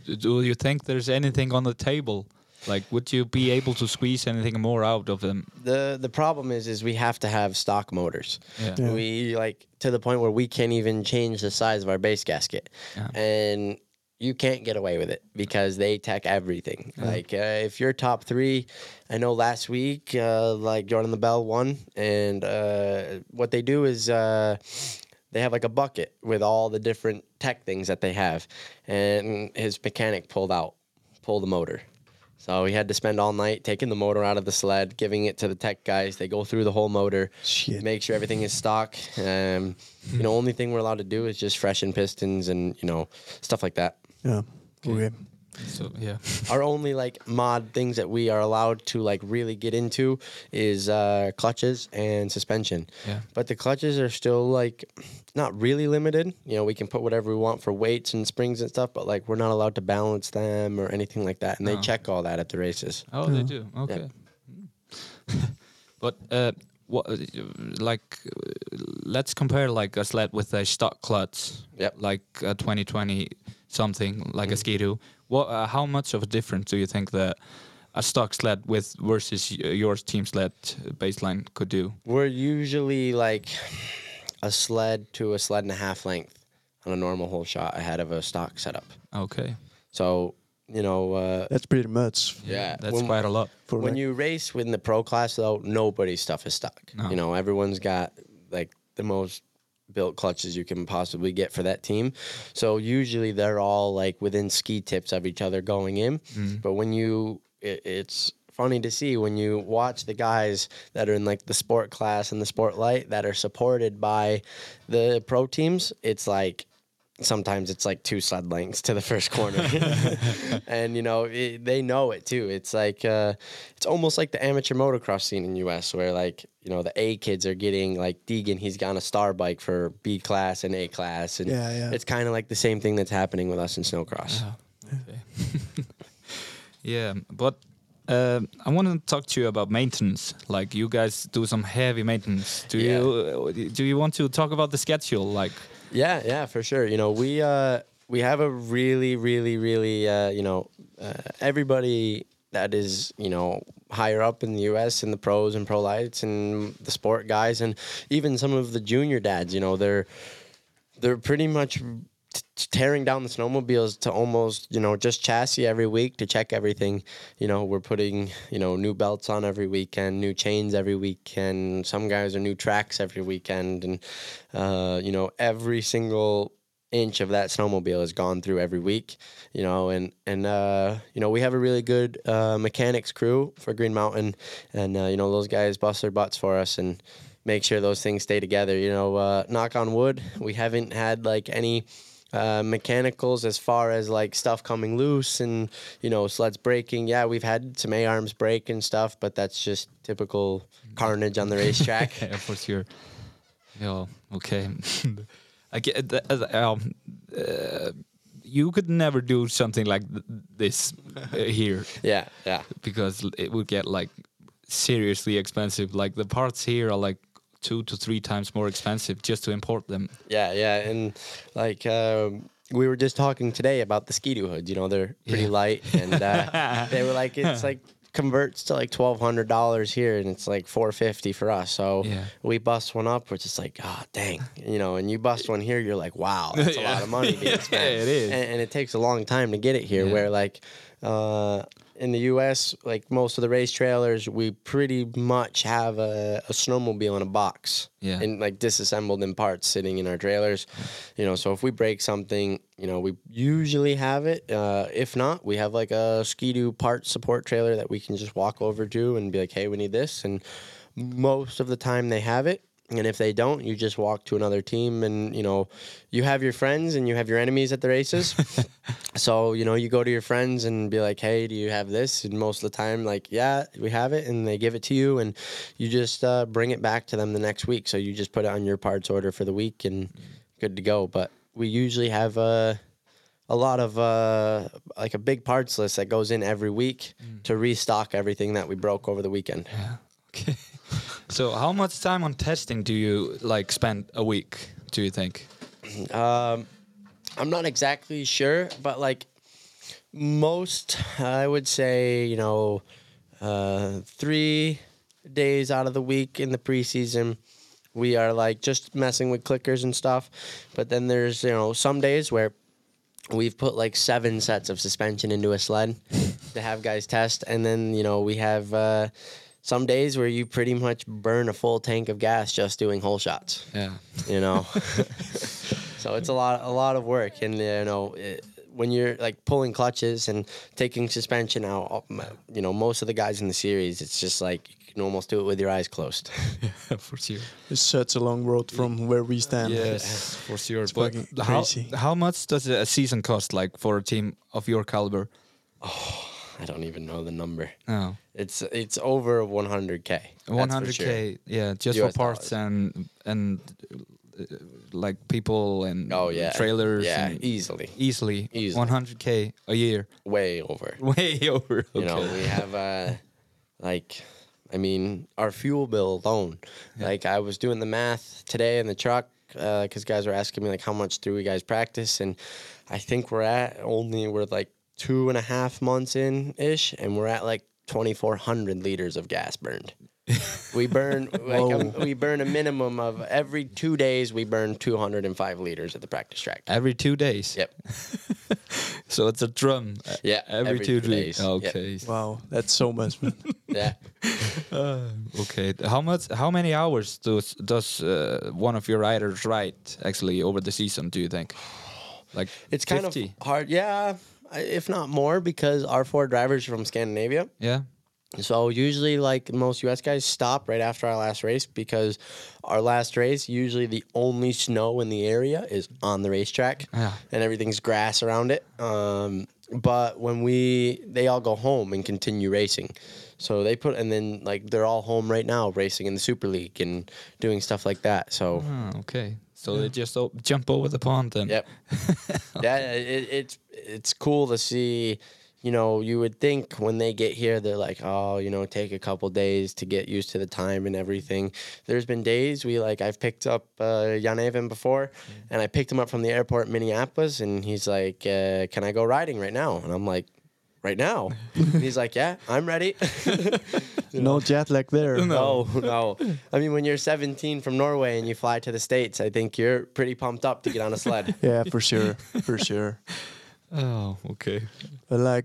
[SPEAKER 2] Do, do you think there's anything on the table? Like, would you be able to squeeze anything more out of them?
[SPEAKER 3] the the problem is is we have to have stock motors.
[SPEAKER 2] Yeah.
[SPEAKER 1] Yeah.
[SPEAKER 3] We like to the point where we can't even change the size of our base gasket,
[SPEAKER 2] Yeah.
[SPEAKER 3] and you can't get away with it because they tech everything. Like uh, if you're top three, I know last week uh, like Jordan Lebel won, and uh, what they do is. They have like a bucket with all the different tech things that they have, and his mechanic pulled out, pulled the motor. So he had to spend all night taking the motor out of the sled, giving it to the tech guys. They go through the whole motor,
[SPEAKER 1] Shit.
[SPEAKER 3] make sure everything is stock. Um, you know, only thing we're allowed to do is just freshen pistons and you know stuff like that.
[SPEAKER 1] Yeah. Okay.
[SPEAKER 2] So yeah.
[SPEAKER 3] Our only like mod things that we are allowed to like really get into is uh, clutches and suspension.
[SPEAKER 2] Yeah.
[SPEAKER 3] But the clutches are still like not really limited. You know, we can put whatever we want for weights and springs and stuff, but like we're not allowed to balance them or anything like that. And they check all that at the races.
[SPEAKER 2] Oh, they do. Okay. but uh, what, like, let's compare like a sled with a stock clutch.
[SPEAKER 3] Yep.
[SPEAKER 2] Like a 2020 something like a Ski-Doo. What? Uh, how much of a difference do you think that a stock sled with versus y- your team sled baseline could do?
[SPEAKER 3] We're usually like a sled to a sled and a half length on a normal hole shot ahead of a stock setup.
[SPEAKER 2] Okay.
[SPEAKER 3] So, you know, uh,
[SPEAKER 1] That's pretty much
[SPEAKER 3] yeah,
[SPEAKER 2] That's
[SPEAKER 3] when-
[SPEAKER 2] quite a lot.
[SPEAKER 1] for
[SPEAKER 3] when
[SPEAKER 1] like-
[SPEAKER 3] you race within the pro class though nobody's stuff is stock
[SPEAKER 2] No.
[SPEAKER 3] you know everyone's got like the most built clutches you can possibly get for that team. So usually they're all like within ski tips of each other going in. Mm-hmm. But when you it, it's funny to see when you watch the guys that are in like the sport class and the sport light that are supported by the pro teams it's like sometimes it's like two sled lengths to the first corner and you know it, they know it too it's like uh, it's almost like the amateur motocross scene in us where like you know the a kids are getting like deegan he's got a star bike for b class and a class and
[SPEAKER 1] Yeah, yeah.
[SPEAKER 3] it's kind of like the same thing that's happening with us in snowcross
[SPEAKER 2] Okay. yeah, but uh, I want to talk to you about maintenance. Like you guys do some heavy maintenance. Do
[SPEAKER 3] Yeah.
[SPEAKER 2] you uh, do you want to talk about the schedule? Like
[SPEAKER 3] Yeah, yeah, for sure. You know, we uh we have a really, really, really uh, you know, uh, everybody that is, you know, higher up in the US and the pros and pro lights and the sport guys and even some of the junior dads, you know, they're they're pretty much tearing down the snowmobiles to almost you know just chassis every week to check everything. You know we're putting you know new belts on every weekend new chains every weekend. Some guys are new tracks every weekend. And uh, you know every single inch of that snowmobile is gone through every week you know and and uh, you know we have a really good uh, mechanics crew for green mountain. And uh, you know those guys bust their butts for us and make sure those things stay together. You know, uh, knock on wood, we haven't had like any uh, mechanicals as far as like stuff coming loose and you know sleds breaking. Yeah, we've had some A arms break and stuff, but that's just typical carnage on the racetrack.
[SPEAKER 2] yeah, for sure. Yeah. Okay. I get that, um, uh, you could never do something like th- this uh, here
[SPEAKER 3] yeah, yeah.
[SPEAKER 2] because it would get like seriously expensive. Like the parts here are like two to three times more expensive just to import them.
[SPEAKER 3] Yeah, yeah, and like um, we were just talking today about the Ski-Doo hoods. You know, they're pretty
[SPEAKER 2] Yeah.
[SPEAKER 3] light, and uh, they were like, it's like converts to like twelve hundred dollars here, and it's like four fifty for us. So
[SPEAKER 2] Yeah.
[SPEAKER 3] we bust one up, which is like, oh dang, you know, and you bust one here, you're like, wow, that's a lot of money being spent.
[SPEAKER 2] Yeah, it is.
[SPEAKER 3] and, and it takes a long time to get it here.
[SPEAKER 2] Yeah.
[SPEAKER 3] Where like. Uh, in the U.S., like most of the race trailers, we pretty much have a, a snowmobile in a box
[SPEAKER 2] Yeah.
[SPEAKER 3] and like disassembled in parts sitting in our trailers. You know, so if we break something, you know, we usually have it. Uh, if not, we have like a Ski-Doo part support trailer that we can just walk over to and be like, hey, we need this. And most of the time they have it. And if they don't, you just walk to another team and, you know, you have your friends and you have your enemies at the races. so, you know, you go to your friends and be like, hey, do you have this? And most of the time, like, yeah, we have it. And they give it to you and you just uh, bring it back to them the next week. So you just put it on your parts order for the week and good to go. But we usually have a, a lot of uh, like a big parts list that goes in every week to restock everything that we broke over the weekend.
[SPEAKER 2] Okay. So how much time on testing do you like spend a week? Do you think?
[SPEAKER 3] Um, I'm not exactly sure, but like most I would say you know uh, three days out of the week in the preseason we are like just messing with clickers and stuff, but then there's you know some days where we've put like seven sets of suspension into a sled to have guys test, and then you know we have. Uh, some days where you pretty much burn a full tank of gas just doing hole shots
[SPEAKER 2] Yeah.
[SPEAKER 3] you know. so it's a lot, a lot of work, and uh, you know, it, when you're like pulling clutches and taking suspension out, you know, most of the guys in the series, it's just like you can almost do it with your eyes closed.
[SPEAKER 2] for sure.
[SPEAKER 1] It's such a long road from where we stand.
[SPEAKER 2] Yes, for sure.
[SPEAKER 1] It's
[SPEAKER 2] But
[SPEAKER 1] fucking
[SPEAKER 2] how,
[SPEAKER 1] crazy.
[SPEAKER 2] how much does a season cost, like for a team of your caliber?
[SPEAKER 3] Oh, I don't even know the number.
[SPEAKER 2] No,
[SPEAKER 3] It's it's over 100k.
[SPEAKER 2] one
[SPEAKER 3] that's for
[SPEAKER 2] hundred
[SPEAKER 3] sure.
[SPEAKER 2] k. Yeah, just
[SPEAKER 3] US
[SPEAKER 2] for parts and and uh, like people and
[SPEAKER 3] Oh yeah,
[SPEAKER 2] trailers.
[SPEAKER 3] Yeah, easily,
[SPEAKER 2] easily,
[SPEAKER 3] Easily.
[SPEAKER 2] one hundred k a year.
[SPEAKER 3] way over.
[SPEAKER 2] Way over. Okay.
[SPEAKER 3] You know, we have uh, like, I mean, our fuel bill alone. Like, I was doing the math today in the truck because guys were asking me like, how much do we guys practice? And I think we're at only we're like two and a half months in ish, and we're at like twenty four hundred liters of gas burned. we burn like a, we burn a minimum of every two days. We burn two hundred and five liters at the practice track.
[SPEAKER 2] every two days.
[SPEAKER 3] Yep.
[SPEAKER 2] So it's a drum. uh,
[SPEAKER 3] Yeah,
[SPEAKER 2] Every,
[SPEAKER 3] every
[SPEAKER 2] two
[SPEAKER 3] two
[SPEAKER 2] days.
[SPEAKER 3] days. Yep.
[SPEAKER 2] Okay.
[SPEAKER 1] Wow, that's so much. man.
[SPEAKER 3] Yeah.
[SPEAKER 2] Okay. How much? How many hours does does uh, one of your riders ride actually over the season? Do you think? Like
[SPEAKER 3] It's kind of hard, yeah, I- if not more, because our four drivers are from Scandinavia.
[SPEAKER 2] Yeah.
[SPEAKER 3] So usually, like most US guys, stop right after our last race because our last race, usually the only snow in the area is on the racetrack,
[SPEAKER 2] Yeah.
[SPEAKER 3] and everything's grass around it. Um, but when we, they all go home and continue racing. So they put, and then like they're all home right now, racing in the Super League and doing stuff like that. So
[SPEAKER 2] Ah, okay. So they just o- jump over the pond and
[SPEAKER 3] Yep. yeah, it, it's it's cool to see. You know, you would think when they get here, they're like, oh, you know, take a couple days to get used to the time and everything. There's been days we like I've picked up uh, Jan Even before, and I picked him up from the airport in Minneapolis, and he's like, uh, "Can I go riding right now?" And I'm like, "Right now?" and he's like, "Yeah, I'm ready."
[SPEAKER 1] no jet lag there.
[SPEAKER 3] no, no. I mean, when you're 17 from Norway and you fly to the states, I think you're pretty pumped up to get on a sled.
[SPEAKER 1] Yeah, for sure, for sure.
[SPEAKER 2] oh, okay.
[SPEAKER 1] But like,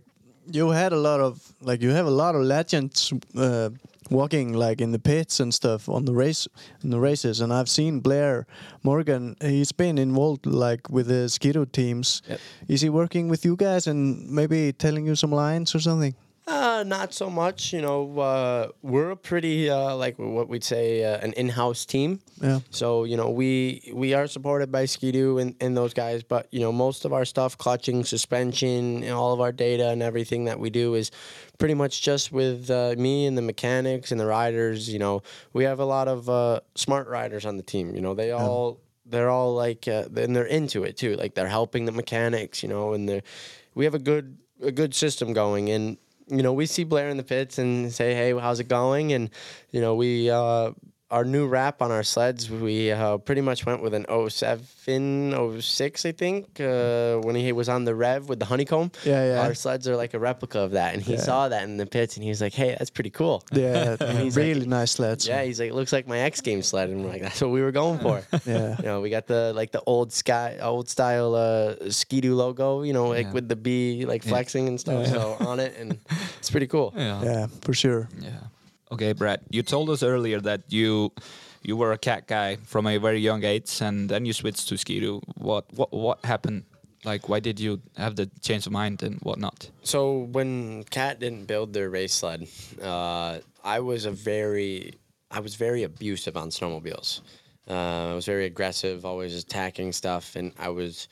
[SPEAKER 1] you had a lot of like you have a lot of legends uh, walking like in the pits and stuff on the race in the races, and I've seen Blair Morgan. He's been involved like with the Ski-Doo teams.
[SPEAKER 3] Yep.
[SPEAKER 1] Is he working with you guys and maybe telling you some lines or something?
[SPEAKER 3] Uh, not so much. You know, uh, we're a pretty uh, like what we'd say uh, an in-house team.
[SPEAKER 1] Yeah.
[SPEAKER 3] So you know, we we are supported by Skidoo and, and those guys, but you know, most of our stuff, clutching, suspension, and all of our data and everything that we do is pretty much just with uh, me and the mechanics and the riders. You know, we have a lot of uh, smart riders on the team. You know, they all they're all like uh, and they're into it too. Like they're helping the mechanics. You know, and they're we have a good a good system going and you know we see Blair in the pits and say hey how's it going? And you know we uh our new wrap on our sleds we uh, pretty much went with an 07 06 I think uh, when he was on the rev with the honeycomb
[SPEAKER 1] Yeah, yeah.
[SPEAKER 3] our sleds are like a replica of that and he
[SPEAKER 1] Yeah.
[SPEAKER 3] saw that in the pits and he was like hey that's pretty cool
[SPEAKER 1] Yeah,
[SPEAKER 3] he's like-
[SPEAKER 1] really nice sleds.
[SPEAKER 3] yeah he's like looks like my X Games sled and we're like that's what we were going for
[SPEAKER 1] yeah.
[SPEAKER 3] you know, we got the like the old sky, old style uh, Ski-Doo logo. You know, like
[SPEAKER 2] Yeah.
[SPEAKER 3] with the B like flexing and stuff. So on it, and it's pretty cool.
[SPEAKER 2] Yeah.
[SPEAKER 1] Yeah, for sure.
[SPEAKER 2] Yeah. Okay, Brad. You told us earlier that you you were a cat guy from a very young age, and then you switched to Ski-Doo. What what what happened? Like, why did you have the change of mind and whatnot?
[SPEAKER 3] So when Cat didn't build their race sled, uh, I was a very, I was very abusive on snowmobiles. Uh, I was very aggressive, always attacking stuff, and I was.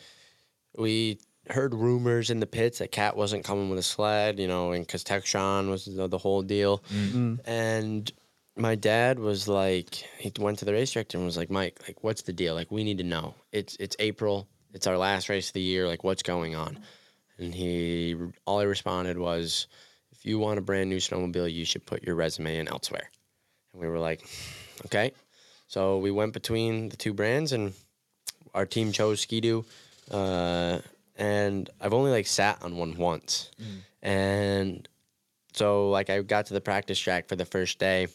[SPEAKER 3] We heard rumors in the pits that Cat wasn't coming with a sled, you know, and because Textron was the, the whole deal, and my dad was like, he went to the race director and was like, Mike, like, what's the deal? Like, we need to know. It's it's April. It's our last race of the year. Like, what's going on? And he, all he responded was, if you want a brand new snowmobile, you should put your resume in elsewhere. And we were like, okay. So we went between the two brands, and our team chose Ski-Doo. Uh, and I've only like sat on one once, and so like I got to the practice track for the first day,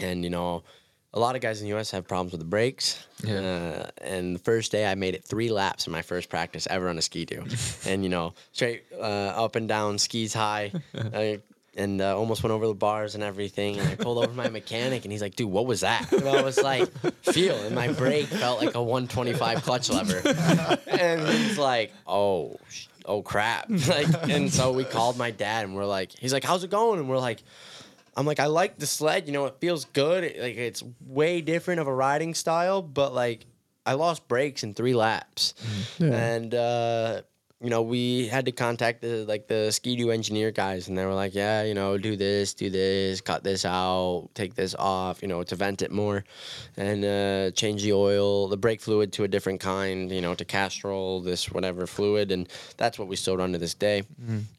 [SPEAKER 3] and you know, a lot of guys in the U.S. have problems with the brakes.
[SPEAKER 2] Yeah.
[SPEAKER 3] Uh, and the first day, I made it three laps in my first practice ever on a Ski-Doo, and you know, straight uh, up and down, skis high. and uh, almost went over the bars and everything. And I pulled over my mechanic, and he's like, "Dude, what was that?" And I was like, "Feel." And my brake felt like a 125 clutch lever. And he's like, "Oh, sh- oh crap!" Like, and so we called my dad, and we're like, "He's like, how's it going?" And we're like, "I'm like, I like the sled. You know, it feels good. It- like, it's way different of a riding style, but like, I lost brakes in three laps,
[SPEAKER 1] Yeah.
[SPEAKER 3] and." uh you know, we had to contact the like the ski-doo engineer guys, and they were like, "Yeah, you know, do this, do this, cut this out, take this off, you know, to vent it more, and uh, change the oil, the brake fluid to a different kind, you know, to Castrol, this whatever fluid, and that's what we still run to this day.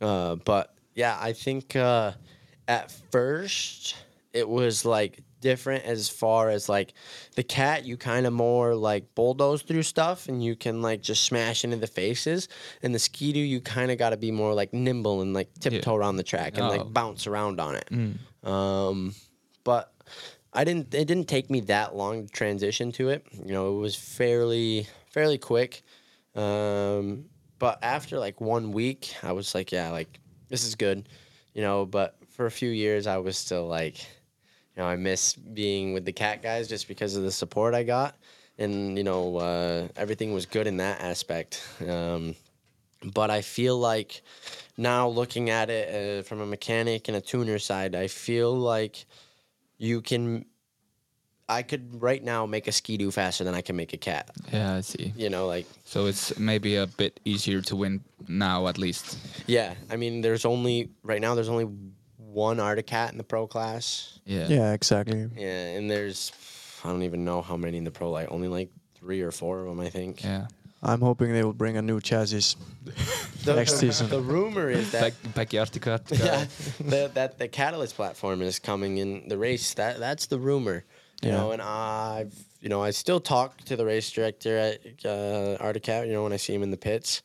[SPEAKER 3] Uh, but yeah, I think uh, at first it was like different as far as like the cat you kind of more like bulldoze through stuff and you can like just smash into the faces. And the skidoo you kind of got to be more like nimble and like tiptoe around the track and
[SPEAKER 2] Oh.
[SPEAKER 3] like bounce around on it. Um but i didn't it didn't take me that long to transition to it. You know it was fairly fairly quick. Um but after like one week i was like yeah like this is good you know but for a few years i was still like you know i miss being with the cat guys just because of the support i got and you know uh, everything was good in that aspect um, but i feel like now looking at it uh, from a mechanic and a tuner side i feel like you can i could right now make a ski-doo faster than i can make a cat
[SPEAKER 2] Yeah, I see.
[SPEAKER 3] you know like
[SPEAKER 2] So it's maybe a bit easier to win now, at least.
[SPEAKER 3] yeah i mean there's only right now there's only one Arctic Cat in the pro class
[SPEAKER 2] Yeah.
[SPEAKER 1] Yeah, exactly.
[SPEAKER 3] Yeah, and there's I don't even know how many in the pro light. Only like three or four of them, I think.
[SPEAKER 2] Yeah.
[SPEAKER 1] I'm hoping they will bring a new chassis.
[SPEAKER 3] The,
[SPEAKER 1] Next season.
[SPEAKER 3] The rumor is that
[SPEAKER 2] Back, backyard to cut.
[SPEAKER 3] yeah, the, that the catalyst platform is coming in the race. That that's the rumor. You
[SPEAKER 1] Yeah.
[SPEAKER 3] know, and I've you know I still talk to the race director at uh, Arctic Cat. You know, when I see him in the pits.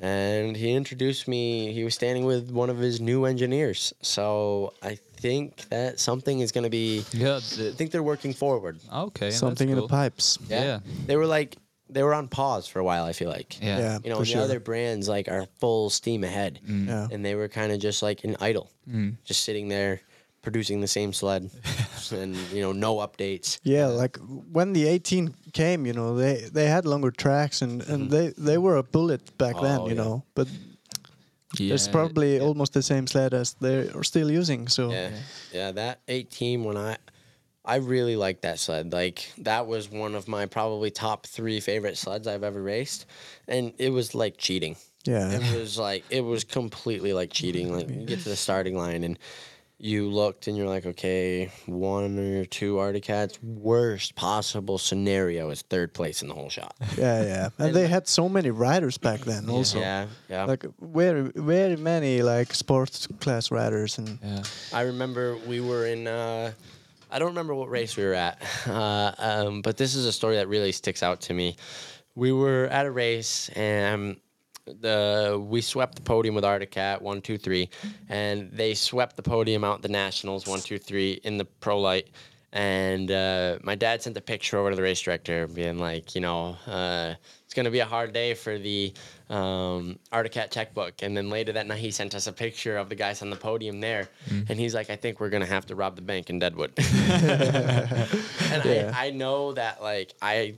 [SPEAKER 3] And he introduced me. He was standing with one of his new engineers, so I think that something is going to be.
[SPEAKER 2] Yeah.
[SPEAKER 3] I think they're working forward.
[SPEAKER 2] okay. that's
[SPEAKER 1] Something in the pipes.
[SPEAKER 2] Yeah.
[SPEAKER 3] They were like they were on pause for a while. I feel like.
[SPEAKER 2] Yeah.
[SPEAKER 1] Yeah,
[SPEAKER 3] You know,
[SPEAKER 1] for sure.
[SPEAKER 3] the other brands like are full steam ahead,
[SPEAKER 1] Yeah.
[SPEAKER 3] and they were kind of just like in idle,
[SPEAKER 2] Mm.
[SPEAKER 3] just sitting there producing the same sled, and you know, no updates.
[SPEAKER 1] Yeah, like when the 18 came, you know, they they had longer tracks and and mm-hmm. they they were a bullet back then,
[SPEAKER 3] Oh,
[SPEAKER 1] you
[SPEAKER 3] yeah.
[SPEAKER 1] know. But
[SPEAKER 2] Yeah.
[SPEAKER 1] it's probably almost the same sled as they are still using. So
[SPEAKER 3] Yeah, yeah. That 18 when I, I really liked that sled. Like that was one of my probably top three favorite sleds I've ever raced, and it was like cheating.
[SPEAKER 1] yeah,
[SPEAKER 3] It was like it was completely like cheating. Like you get to the starting line and you looked and you're like, okay, one or two Arctic Cats. Worst possible scenario is third place in the whole shot.
[SPEAKER 1] yeah, yeah. And they had so many riders back then, also.
[SPEAKER 3] Yeah, yeah.
[SPEAKER 1] Like very, very many like sports class riders and
[SPEAKER 2] Yeah.
[SPEAKER 3] I remember we were in. Uh, I don't remember what race we were at, uh, um, but this is a story that really sticks out to me. We were at a race and the we swept the podium with Arctic Cat one two three, and they swept the podium out the nationals one two three in the pro light. And uh, my dad sent a picture over to the race director, being like, you know, uh, it's going to be a hard day for the um, Arctic Cat checkbook. And then later that night, he sent us a picture of the guys on the podium there. And he's like, I think we're going to have to rob the bank in Deadwood. and
[SPEAKER 1] Yeah.
[SPEAKER 3] I, I know that, like, I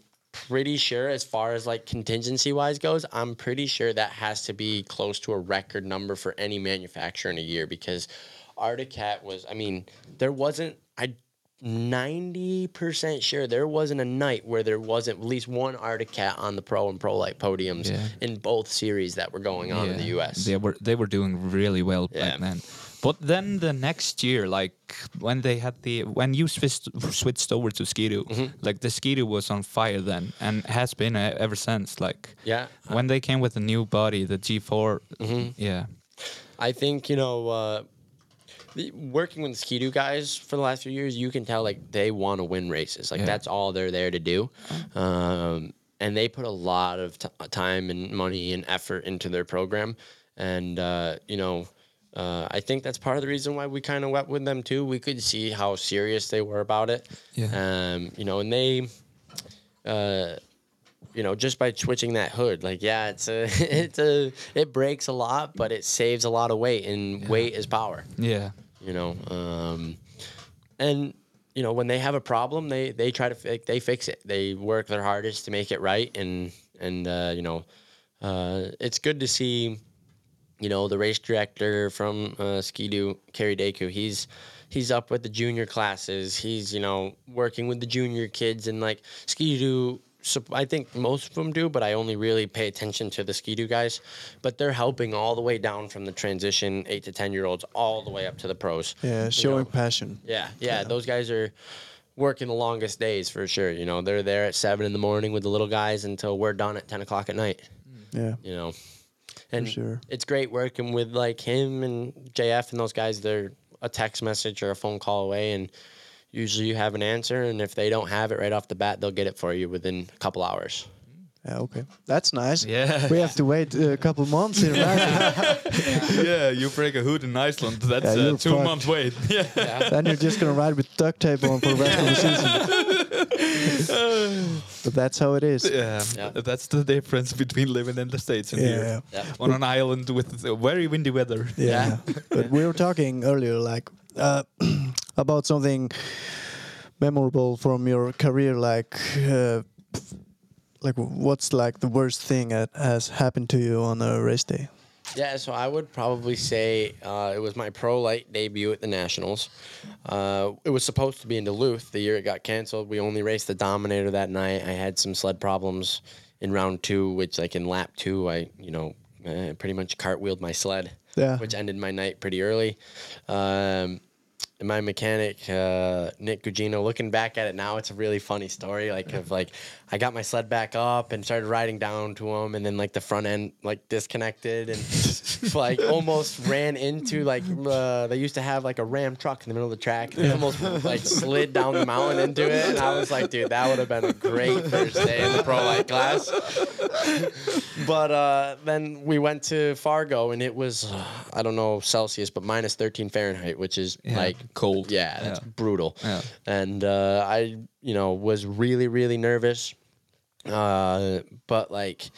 [SPEAKER 3] pretty sure as far as like contingency wise goes i'm pretty sure that has to be close to a record number for any manufacturer in a year because Arctic Cat was i mean there wasn't i 90% sure there wasn't a night where there wasn't at least one Arctic Cat on the pro and pro light podiums
[SPEAKER 2] Yeah.
[SPEAKER 3] in both series that were going on in the us
[SPEAKER 2] They were they were doing really well
[SPEAKER 3] Yeah.
[SPEAKER 2] back then. But then the next year, like when they had the when you switched switched over to Skidoo,
[SPEAKER 3] Mm-hmm.
[SPEAKER 2] like the Skidoo was on fire then and has been uh, ever since. Like
[SPEAKER 3] yeah
[SPEAKER 2] when they came with the new body, the G4,
[SPEAKER 3] Mm-hmm.
[SPEAKER 2] yeah,
[SPEAKER 3] I think you know, uh, the, working with the Ski-Doo guys for the last few years, you can tell like they want to win races. Like
[SPEAKER 2] Yeah.
[SPEAKER 3] that's all they're there to do. Um, and they put a lot of t- time and money and effort into their program, and uh, you know. Uh, I think that's part of the reason why we kind of went with them too. We could see how serious they were about it.
[SPEAKER 2] Yeah.
[SPEAKER 3] Um, you know, and they, uh, you know, just by switching that hood, like yeah, it's a, it's a, it breaks a lot, but it saves a lot of weight, and weight is power
[SPEAKER 2] Yeah.
[SPEAKER 3] you know um, and you know when they have a problem they they try to they fix it they work their hardest to make it right and and uh, you know uh, it's good to see you know the race director from uh, Ski-Doo, Kerry Deku he's he's up with the junior classes he's you know working with the junior kids and like Ski-Doo sup- I think most of them do, but I only really pay attention to the Ski-Doo guys. But they're helping all the way down from the transition eight to ten year olds all the way up to the pros.
[SPEAKER 1] Yeah,
[SPEAKER 3] You
[SPEAKER 1] showing
[SPEAKER 3] know?
[SPEAKER 1] passion.
[SPEAKER 3] Yeah, yeah, those guys are working the longest days for sure. You know, they're there at seven in the morning with the little guys until we're done at ten o'clock at night.
[SPEAKER 1] Yeah.
[SPEAKER 3] You know, and
[SPEAKER 1] sure.
[SPEAKER 3] it's great working with like him and JF and those guys. They're a text message or a phone call away, and usually you have an answer. And if they don't have it right off the bat, they'll get it for you within a couple hours.
[SPEAKER 1] Yeah, okay. That's nice.
[SPEAKER 2] Yeah.
[SPEAKER 1] We have to wait a couple months in America.
[SPEAKER 2] yeah, you break a hood in Iceland. That's
[SPEAKER 1] Yeah,
[SPEAKER 2] uh, two
[SPEAKER 1] fucked.
[SPEAKER 2] months wait. Yeah.
[SPEAKER 1] then you're just gonna ride with duct tape on for the rest of the season. but that's how it is.
[SPEAKER 2] Yeah,
[SPEAKER 3] Yeah.
[SPEAKER 2] that's the difference between living in the states and
[SPEAKER 1] Yeah.
[SPEAKER 2] here
[SPEAKER 3] Yeah.
[SPEAKER 2] on an island with very windy weather.
[SPEAKER 1] Yeah. but we were talking earlier, like uh, about something memorable from your career, like. Uh, like what's like the worst thing that has happened to you on a race day?
[SPEAKER 3] Yeah, so I would probably say uh, it was my pro light debut at the Nationals. Uh, it was supposed to be in Duluth the year it got canceled. We only raced the Dominator that night. I had some sled problems in round two, which like in lap two, I you know uh, pretty much cartwheeled my sled,
[SPEAKER 1] Yeah.
[SPEAKER 3] which ended my night pretty early. Um, my mechanic uh, Nick Gugino. Looking back at it now, it's a really funny story. Like of like, I got my sled back up and started riding down to him, and then like the front end like disconnected and like almost ran into like uh, they used to have like a Ram truck in the middle of the track. And almost like slid down the mountain into it, and I was like, dude, that would have been a great first day in the pro light class. But uh, then we went to Fargo, and it was uh, I don't know Celsius, but minus 13 Fahrenheit, which is
[SPEAKER 2] Yeah,
[SPEAKER 3] like
[SPEAKER 2] cold.
[SPEAKER 3] Yeah, that's
[SPEAKER 2] Yeah.
[SPEAKER 3] brutal.
[SPEAKER 2] Yeah.
[SPEAKER 3] And uh, I, you know, was really really nervous. Uh, but like.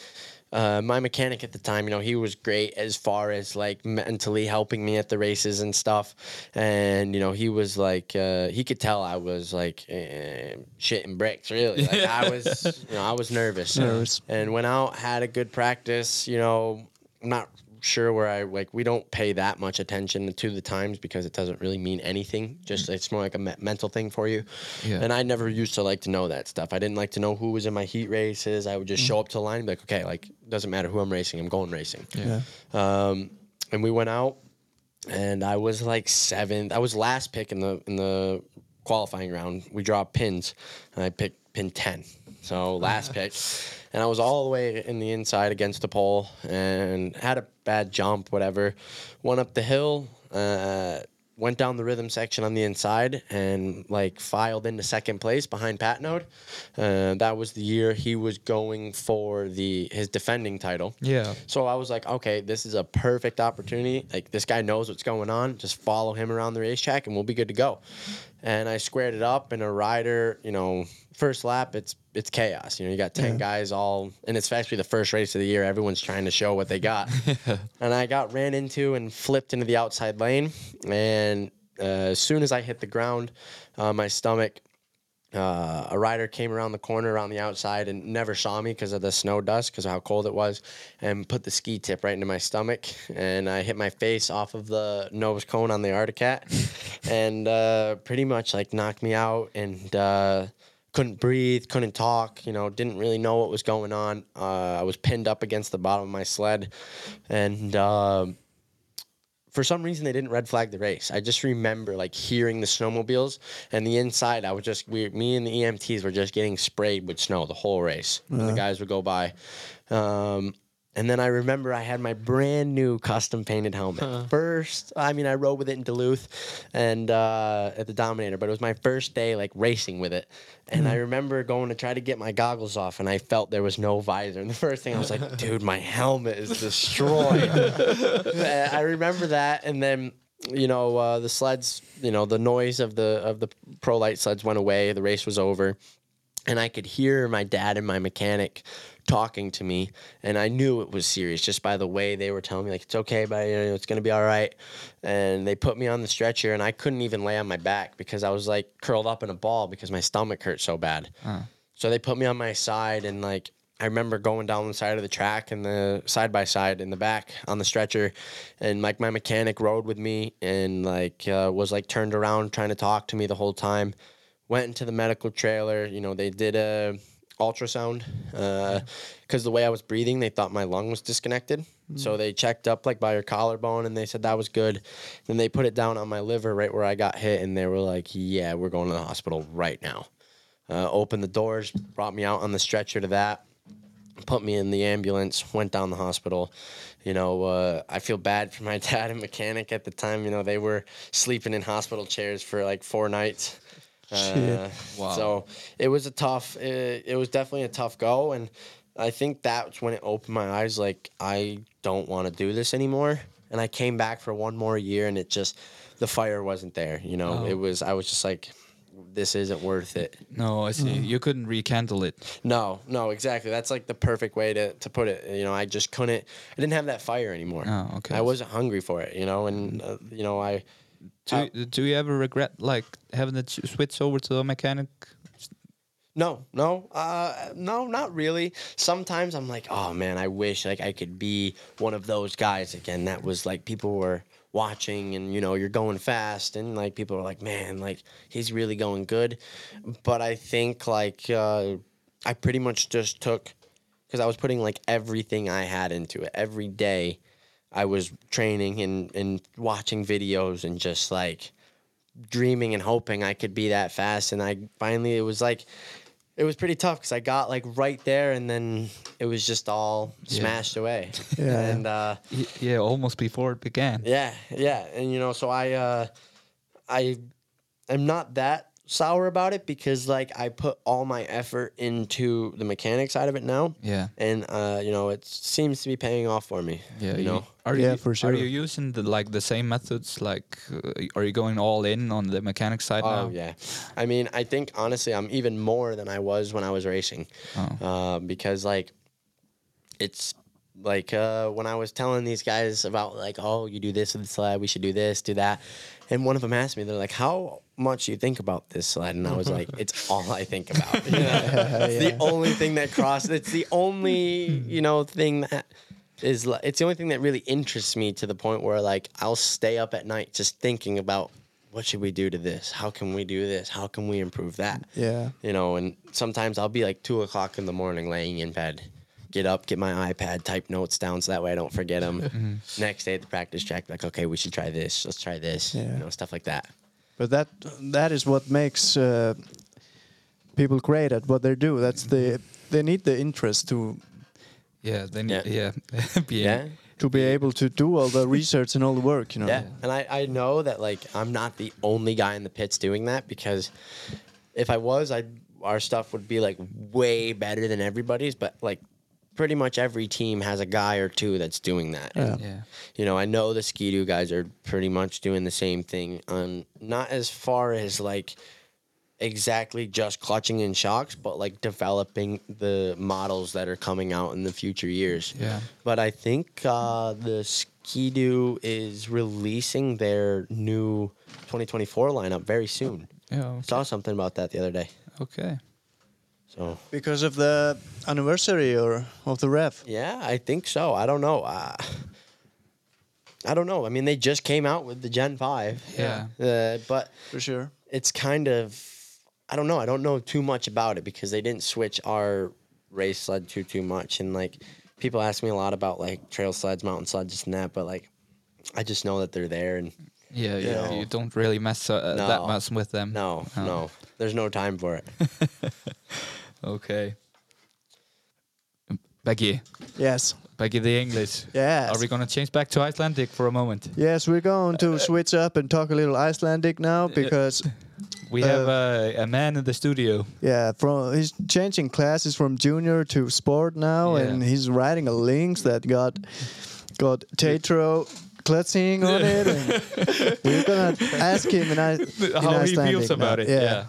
[SPEAKER 3] Uh, my mechanic at the time, you know, he was great as far as like mentally helping me at the races and stuff. And you know, he was like, uh, he could tell I was like uh, shitting bricks. Really, like I was, you know, I was nervous.
[SPEAKER 1] Nervous.
[SPEAKER 3] And went out, had a good practice. You know, I'm not sure where I like. We don't pay that much attention to the times because it doesn't really mean anything. Just it's more like a me- mental thing for you.
[SPEAKER 2] Yeah.
[SPEAKER 3] And I never used to like to know that stuff. I didn't like to know who was in my heat races. I would just show up to the line and be like, okay, like doesn't matter who I'm racing. I'm going racing.
[SPEAKER 1] Yeah.
[SPEAKER 3] Um, and we went out, and I was like seventh. I was last pick in the in the qualifying round. We draw pins, and I picked pin ten. So last pick, and I was all the way in the inside against the pole, and had a bad jump. Whatever, went up the hill. Uh, went down the rhythm section on the inside and like filed into second place behind Pat Node. Uh, that was the year he was going for the his defending title.
[SPEAKER 2] Yeah.
[SPEAKER 3] So I was like, okay, this is a perfect opportunity. Like this guy knows what's going on. Just follow him around the racetrack and we'll be good to go. And I squared it up and a rider, you know, first lap it's it's chaos. You know, you got 10 guys all and it's actually the first race of the year. Everyone's trying to show what they got. and I got ran into and flipped into the outside lane and uh, as soon as I hit the ground, uh, my stomach uh, a rider came around the corner around the outside and never saw me because of the snow dust because of how cold it was and put the ski tip right into my stomach and i hit my face off of the nose cone on the Arctic Cat and uh, pretty much like knocked me out and uh, couldn't breathe couldn't talk you know didn't really know what was going on. Uh, i was pinned up against the bottom of my sled and um for some reason they didn't red flag the race. I just remember like hearing the snowmobiles and the inside. I was just we me and the EMTs were just getting sprayed with snow the whole race. And the guys would go by, um, And then I remember I had my brand new custom painted helmet. First, I mean, I rode with it in Duluth and uh, at the Dominator, but it was my first day like racing with it. And I remember going to try to get my goggles off, and I felt there was no visor. And the first thing I was like, dude, my helmet is destroyed. I remember that, and then you know uh, the sleds, you know the noise of the of the pro light sleds went away. The race was over, and I could hear my dad and my mechanic talking to me, and I knew it was serious just by the way they were telling me like it's okay, but you know, it's gonna be all right. And they put me on the stretcher, and I couldn't even lay on my back because I was like curled up in a ball because my stomach hurt so bad. So they put me on my side, and like I remember going down the side of the track and the side by side in the back on the stretcher, and like my mechanic rode with me and like uh, was like turned around trying to talk to me the whole time. Went into the medical trailer. You know they did a ultrasound because the way I was breathing, they thought my lung was disconnected. So they checked up like by your collarbone and they said that was good. Then they put it down on my liver right where I got hit, and they were like, "Yeah, we're going to the hospital right now." uh, opened the doors, brought me out on the stretcher to that, put me in the ambulance, went down the hospital. You know, uh, I feel bad for my dad and mechanic at the time. You know, they were sleeping in hospital chairs for like four nights. Uh,
[SPEAKER 2] Wow.
[SPEAKER 3] So it was a tough. It, it was definitely a tough go, and I think that's when it opened my eyes. Like I don't want to do this anymore. And I came back for one more year, and it just the fire wasn't there. You know,
[SPEAKER 2] Oh.
[SPEAKER 3] it was. I was just like, this isn't worth it.
[SPEAKER 2] No, I see. You couldn't rekindle it.
[SPEAKER 3] No, no, exactly. That's like the perfect way to, to put it. You know, I just couldn't. I didn't have that fire anymore.
[SPEAKER 2] Oh, okay.
[SPEAKER 3] I wasn't hungry for it. You know, and uh, you know, I.
[SPEAKER 2] Do, do you ever regret like having to switch over to a mechanic?
[SPEAKER 3] No, no, uh, no, not really. Sometimes I'm like, oh man, I wish like I could be one of those guys again. That was like people were watching, and you know, you're going fast, and like people are like, man, like he's really going good. But I think like uh, I pretty much just took because I was putting like everything I had into it every day. I was training and and watching videos and just like dreaming and hoping I could be that fast. And I finally, it was like, it was pretty tough because I got like right there and then it was just all smashed away.
[SPEAKER 1] Yeah.
[SPEAKER 3] And uh,
[SPEAKER 2] yeah, almost before it began.
[SPEAKER 3] yeah, yeah. And you know, so I, uh, I, I'm not that sour about it because like I put all my effort into the mechanic side of it now.
[SPEAKER 2] Yeah.
[SPEAKER 3] And uh, you know, it seems to be paying off for me.
[SPEAKER 2] Yeah,
[SPEAKER 3] you know.
[SPEAKER 2] Are
[SPEAKER 1] Yeah,
[SPEAKER 2] you,
[SPEAKER 1] for
[SPEAKER 2] Are you using the like the same methods? Like, uh, are you going all in on the mechanic side
[SPEAKER 3] Oh
[SPEAKER 2] now?
[SPEAKER 3] yeah, I mean, I think honestly, I'm even more than I was when I was racing,
[SPEAKER 2] Oh.
[SPEAKER 3] uh, because like, it's like uh, when I was telling these guys about like, oh, you do this with the sled, we should do this, do that, and one of them asked me, they're like, how much you think about this sled, and I was like, it's all I think about. You know? it's the only thing that crosses. It's the only you know thing that is. It's the only thing that really interests me to the point where like I'll stay up at night just thinking about what should we do to this? How can we do this? How can we improve that?
[SPEAKER 1] Yeah.
[SPEAKER 3] You know, and sometimes I'll be like two o'clock in the morning laying in bed. Get up, get my iPad, type notes down so that way I don't forget them. Mm-hmm. Next day at the practice track, like, okay, we should try this. Let's try this.
[SPEAKER 1] Yeah.
[SPEAKER 3] You know, stuff like that.
[SPEAKER 1] But that that is what makes uh, people great at what they do. That's the they need the interest to
[SPEAKER 2] Yeah, they need,
[SPEAKER 3] Yeah.
[SPEAKER 2] yeah, being,
[SPEAKER 3] Yeah.
[SPEAKER 1] to be able to do all the research and all the work. You know.
[SPEAKER 3] Yeah. And I, I know that like I'm not the only guy in the pits doing that because if I was, I our stuff would be like way better than everybody's, but like pretty much every team has a guy or two that's doing that.
[SPEAKER 1] Yeah.
[SPEAKER 2] yeah,
[SPEAKER 3] You know, I know the Ski-Doo guys are pretty much doing the same thing on not as far as like exactly just clutching in shocks, but like developing the models that are coming out in the future years.
[SPEAKER 2] Yeah.
[SPEAKER 3] But I think uh, the Ski-Doo is releasing their new 2024 lineup very soon.
[SPEAKER 2] yeah. Okay.
[SPEAKER 3] Saw something about that the other day.
[SPEAKER 2] okay.
[SPEAKER 3] So
[SPEAKER 1] Because of the anniversary or of the ref.
[SPEAKER 3] yeah, I think so. I don't know. Uh, I don't know. I mean, they just came out with the Gen Five.
[SPEAKER 2] Yeah.
[SPEAKER 3] Uh, but
[SPEAKER 1] For sure.
[SPEAKER 3] it's kind of I don't know. I don't know too much about it because they didn't switch our race sled too too much. And like people ask me a lot about like trail sleds, mountain sleds, this and that. But like I just know that they're there, and
[SPEAKER 2] Yeah, you,
[SPEAKER 3] know.
[SPEAKER 2] you don't really mess uh,
[SPEAKER 3] No.
[SPEAKER 2] that much with them.
[SPEAKER 3] no,
[SPEAKER 2] Oh.
[SPEAKER 3] no, there's no time for it.
[SPEAKER 2] Okay. Becky,
[SPEAKER 1] Yes.
[SPEAKER 2] back in the English.
[SPEAKER 1] Yes.
[SPEAKER 2] Are we gonna change back to Icelandic for a moment?
[SPEAKER 1] Yes, we're going to switch up and talk a little Icelandic now because
[SPEAKER 2] We
[SPEAKER 1] Uh,
[SPEAKER 2] have uh, a man in the studio.
[SPEAKER 1] yeah, from he's changing classes from junior to sport now,
[SPEAKER 2] Yeah.
[SPEAKER 1] and he's writing a Lynx that got got Tatro clutching on it, and we're gonna ask him in, I, in
[SPEAKER 2] How he
[SPEAKER 1] Icelandic
[SPEAKER 2] feels about
[SPEAKER 1] now.
[SPEAKER 2] it.
[SPEAKER 1] Yeah.
[SPEAKER 2] Yeah.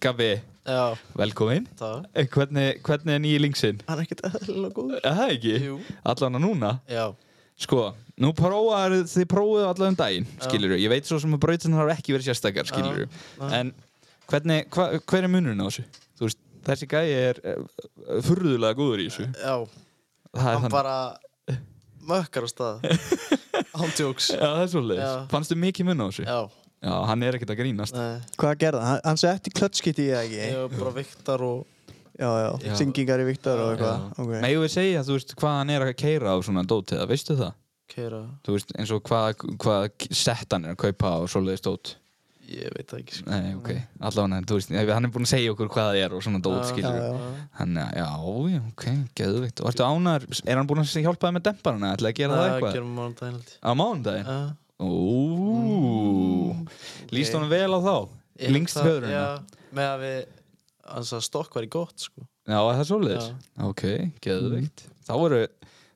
[SPEAKER 2] Gabi,
[SPEAKER 4] Já,
[SPEAKER 2] velkomin.
[SPEAKER 4] það
[SPEAKER 2] Eh, Hvernig, hvernig er nýji linksinn?
[SPEAKER 4] Hann er ekkert eðlilega góður
[SPEAKER 2] Er Það ekki?
[SPEAKER 4] Jú.
[SPEAKER 2] Allan að núna?
[SPEAKER 4] Já,
[SPEAKER 2] Sko, nú prófaðu, þið prófuðu allan um daginn, skilur Ég veit svo sem að brautin har ekki verið sérstakar, skilur En hvernig, hva, hver er munurinn á þessu? Þú veist, þessi gæi er uh, furðulega góður í þessu.
[SPEAKER 4] já
[SPEAKER 2] Það er
[SPEAKER 4] Hann
[SPEAKER 2] þannig.
[SPEAKER 4] bara mökkar á stað Hann tjóks
[SPEAKER 2] Já, það er svolítið.
[SPEAKER 4] Já.
[SPEAKER 2] Fannstu mikið mun á þessu?
[SPEAKER 4] Já,
[SPEAKER 2] Já, hann er ekkert að grínast.
[SPEAKER 4] nei
[SPEAKER 1] Hvað gerði hann? Hann setti klötskitt í það ekki?
[SPEAKER 4] Ég var bara viktar og
[SPEAKER 1] Já, já,
[SPEAKER 2] Já.
[SPEAKER 1] syngingar í Viktor og eitthvað. ok.
[SPEAKER 2] Megum við segja, þú veist, hvað hann er að keira á svona dótið, veistu það?
[SPEAKER 4] keira
[SPEAKER 2] Þú veist, eins og hvað, hvað sett hann er að kaupa á svoleiðis dót.
[SPEAKER 4] Ég veit það ekki sko
[SPEAKER 2] Nei, ok, allavega, þú veist, hann er búinn að segja okkur hvað það er og svona dót,
[SPEAKER 4] Já,
[SPEAKER 2] skilur
[SPEAKER 1] já,
[SPEAKER 4] Já,
[SPEAKER 2] Hann, já, já, ok, geðvikt. Og ertu ánæður, er hann búinn að hjálpa þið með demparana? Ætlaði að gera það eitthvað?
[SPEAKER 4] gerum ég
[SPEAKER 2] Ó, líst honum vel á þá?
[SPEAKER 4] Ég
[SPEAKER 2] Lengst
[SPEAKER 4] það-
[SPEAKER 2] höfðurinn?
[SPEAKER 4] Já, með að við Hans að stokk var í gott sko
[SPEAKER 2] Já, er það svoleiðis?
[SPEAKER 4] Já.
[SPEAKER 2] Ok, geðvikt. Þá eru,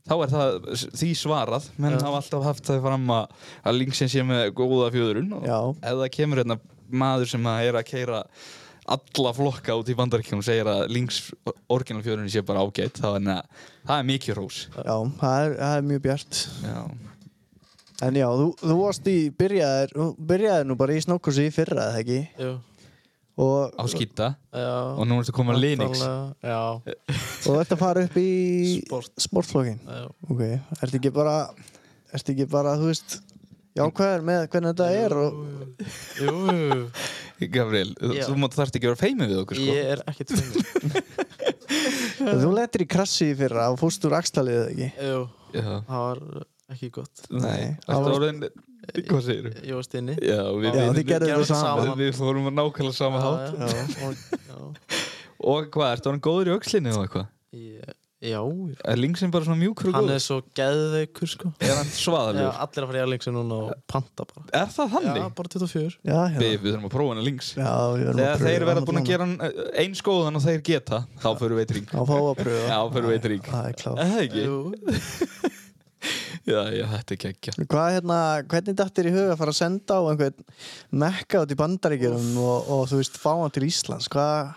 [SPEAKER 2] þá er það því svarað, menn hafa alltaf haft það fram að, að linksin sé með góða fjöðurinn og það kemur hérna maður sem að er að keira alla flokka út í bandaríkjum og segir að links orginal fjöðurinn sé bara ágætt, þá er það, það er mikið rós.
[SPEAKER 1] Já, það er, það er mjög bjart.
[SPEAKER 2] Já.
[SPEAKER 1] En já, þú, þú varst í, byrjaðir, þú byrjaðir nú bara í snokkursi í fyrra, eða ekki?
[SPEAKER 4] Jú,
[SPEAKER 1] Og,
[SPEAKER 2] Á skýta
[SPEAKER 4] já
[SPEAKER 2] og nú ertu að Linux.
[SPEAKER 4] Náttúrulega, Já,
[SPEAKER 1] og þú ert að fara upp í
[SPEAKER 4] Sport.
[SPEAKER 1] sportflokkin.
[SPEAKER 4] já
[SPEAKER 1] Ok, ertu ekki bara, ertu ekki bara, þú veist, jákvæður með hvernig þetta er og...
[SPEAKER 4] Jú, jú,
[SPEAKER 2] Gabriel,
[SPEAKER 4] Já.
[SPEAKER 2] þú þarft ekki að vera feimið við okkur, sko.
[SPEAKER 4] ég er ekkert fyrir
[SPEAKER 1] Þú letir í krassi í fyrra og fórst úr axtalið, eða ekki?
[SPEAKER 4] Jú,
[SPEAKER 2] Já.
[SPEAKER 4] það var ekki gott
[SPEAKER 1] Nei.
[SPEAKER 2] Ertu orðin, hvað segir þú?
[SPEAKER 4] Ég var stinni
[SPEAKER 2] Já, við,
[SPEAKER 1] Já,
[SPEAKER 2] við,
[SPEAKER 1] þið gerðu
[SPEAKER 4] gerðum
[SPEAKER 1] það
[SPEAKER 4] það
[SPEAKER 1] saman.
[SPEAKER 4] saman.
[SPEAKER 2] við fórum að nákvæmlega sama hátt.
[SPEAKER 4] já, já, og, já,
[SPEAKER 2] Og hvað, ertu orðin góður í aukslinni og eitthvað?
[SPEAKER 4] já,
[SPEAKER 2] Er linksinn bara svona mjúkur og
[SPEAKER 4] hann
[SPEAKER 2] góður?
[SPEAKER 4] er svo geðveikur sko
[SPEAKER 2] Er hann
[SPEAKER 4] já,
[SPEAKER 2] svaðalur?
[SPEAKER 4] allir að fara í Erlingsen núna og panta bara
[SPEAKER 2] Er það þannig?
[SPEAKER 4] já, bara 24
[SPEAKER 1] Já, já.
[SPEAKER 2] Við, við þurfum að prófa hann að links.
[SPEAKER 1] Já, við verðum
[SPEAKER 2] Þegar
[SPEAKER 1] pröfa
[SPEAKER 2] þeir verða
[SPEAKER 1] hann
[SPEAKER 2] búin að gera hann eins góðan og þeir geta, þá fyrir við eitt ring.
[SPEAKER 1] Þá fá að pröfa.
[SPEAKER 2] Já, fyrir við eitt ring.
[SPEAKER 1] Það er.
[SPEAKER 2] Er það ekki?
[SPEAKER 4] Jú,
[SPEAKER 2] Já, já, þetta er geggja.
[SPEAKER 1] Hvað hérna, hvernig datt þér í huga að fara að senda á einhvern mekka út í bandaríkjum og, og þú veist, fá hann til Íslands? Hvað?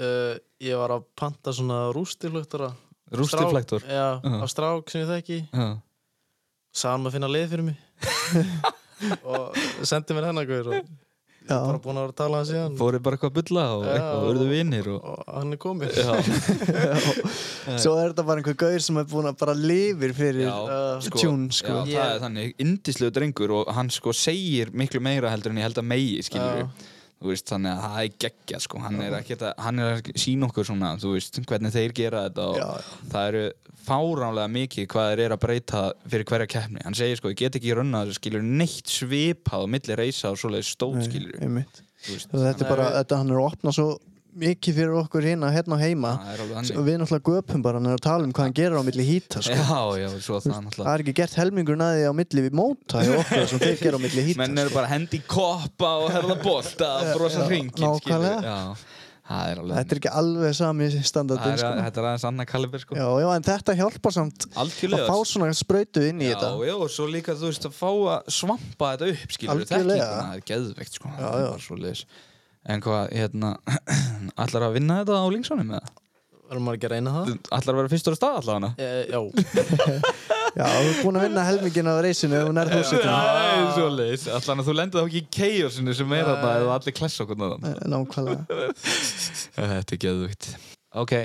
[SPEAKER 4] uh, ég var að panta svona rústiflöktara
[SPEAKER 2] Rústiflektor.
[SPEAKER 4] já,
[SPEAKER 2] Já.
[SPEAKER 4] á strák sem ég þekki
[SPEAKER 2] Já.
[SPEAKER 4] sagði hann að finna leið fyrir mig og sendi mér hennar og
[SPEAKER 1] Já,
[SPEAKER 4] bara búin að vera að tala hann. Síðan
[SPEAKER 2] Fórið bara eitthvað að bulla og eitthvað, og urðu vinnir og...
[SPEAKER 4] og hann er komin
[SPEAKER 1] svo er þetta bara einhver gaur sem er búin að bara lifir fyrir uh,
[SPEAKER 2] sko,
[SPEAKER 1] tjún, sko.
[SPEAKER 2] Já, það er þannig, indislegu drengur og hann sko segir miklu meira heldur en ég held að megi, skilur
[SPEAKER 4] Já.
[SPEAKER 2] Þú veist, þannig að það er geggja sko. hann er að, hann er að sína okkur svona þú veist, hvernig þeir gera þetta og
[SPEAKER 1] Já, já.
[SPEAKER 2] það eru fáránlega mikið hvað þeir eru að breyta fyrir hverja keppni. Hann segir sko, ég get ekki runnað þessu skilur neitt svipað á milli reysa og svoleiði stót
[SPEAKER 1] Nei, Og Þetta er bara, þetta hann er að opna svo mikið fyrir okkur hérna, hérna heima. Og við náttúrulega göpum bara að tala um hvað hann gerir á milli hýta, sko.
[SPEAKER 2] já, já, svo það
[SPEAKER 1] Það er ekki gert helmingur næði á milli við móta í okkur sem þeir gera á milli hýta.
[SPEAKER 2] menn eru bara hendi í koppa og herða bolta og brosa hringin er alveg
[SPEAKER 1] Þetta er ekki alveg sami standardin, sko.
[SPEAKER 2] þetta er aðeins annað kaliber sko.
[SPEAKER 1] Já, já, en þetta hjálpar samt að
[SPEAKER 2] Algjörlega
[SPEAKER 1] fá svona sprautu inn í
[SPEAKER 2] Já,
[SPEAKER 1] þetta.
[SPEAKER 2] já, og svo líka þú veist að fá að svampa þetta upp skilur það er geðveikt sko Það er. En hvað, hérna Ætlar að vinna þetta á linksónum eða?
[SPEAKER 4] verður maður ekki að reyna það
[SPEAKER 2] Ætlar að vera fyrstur á stað allavega
[SPEAKER 4] e, já,
[SPEAKER 1] Já, þú ert búin að vinna helmingin af reysinu ef hún er þúsund.
[SPEAKER 2] Nei, svoleiðis Ætlar að þú lendir þá ekki í chaosinu sem er þarna eða allir klessa okkur náðan
[SPEAKER 1] Nákvæmlega.
[SPEAKER 2] Þetta er geðveikt Ok,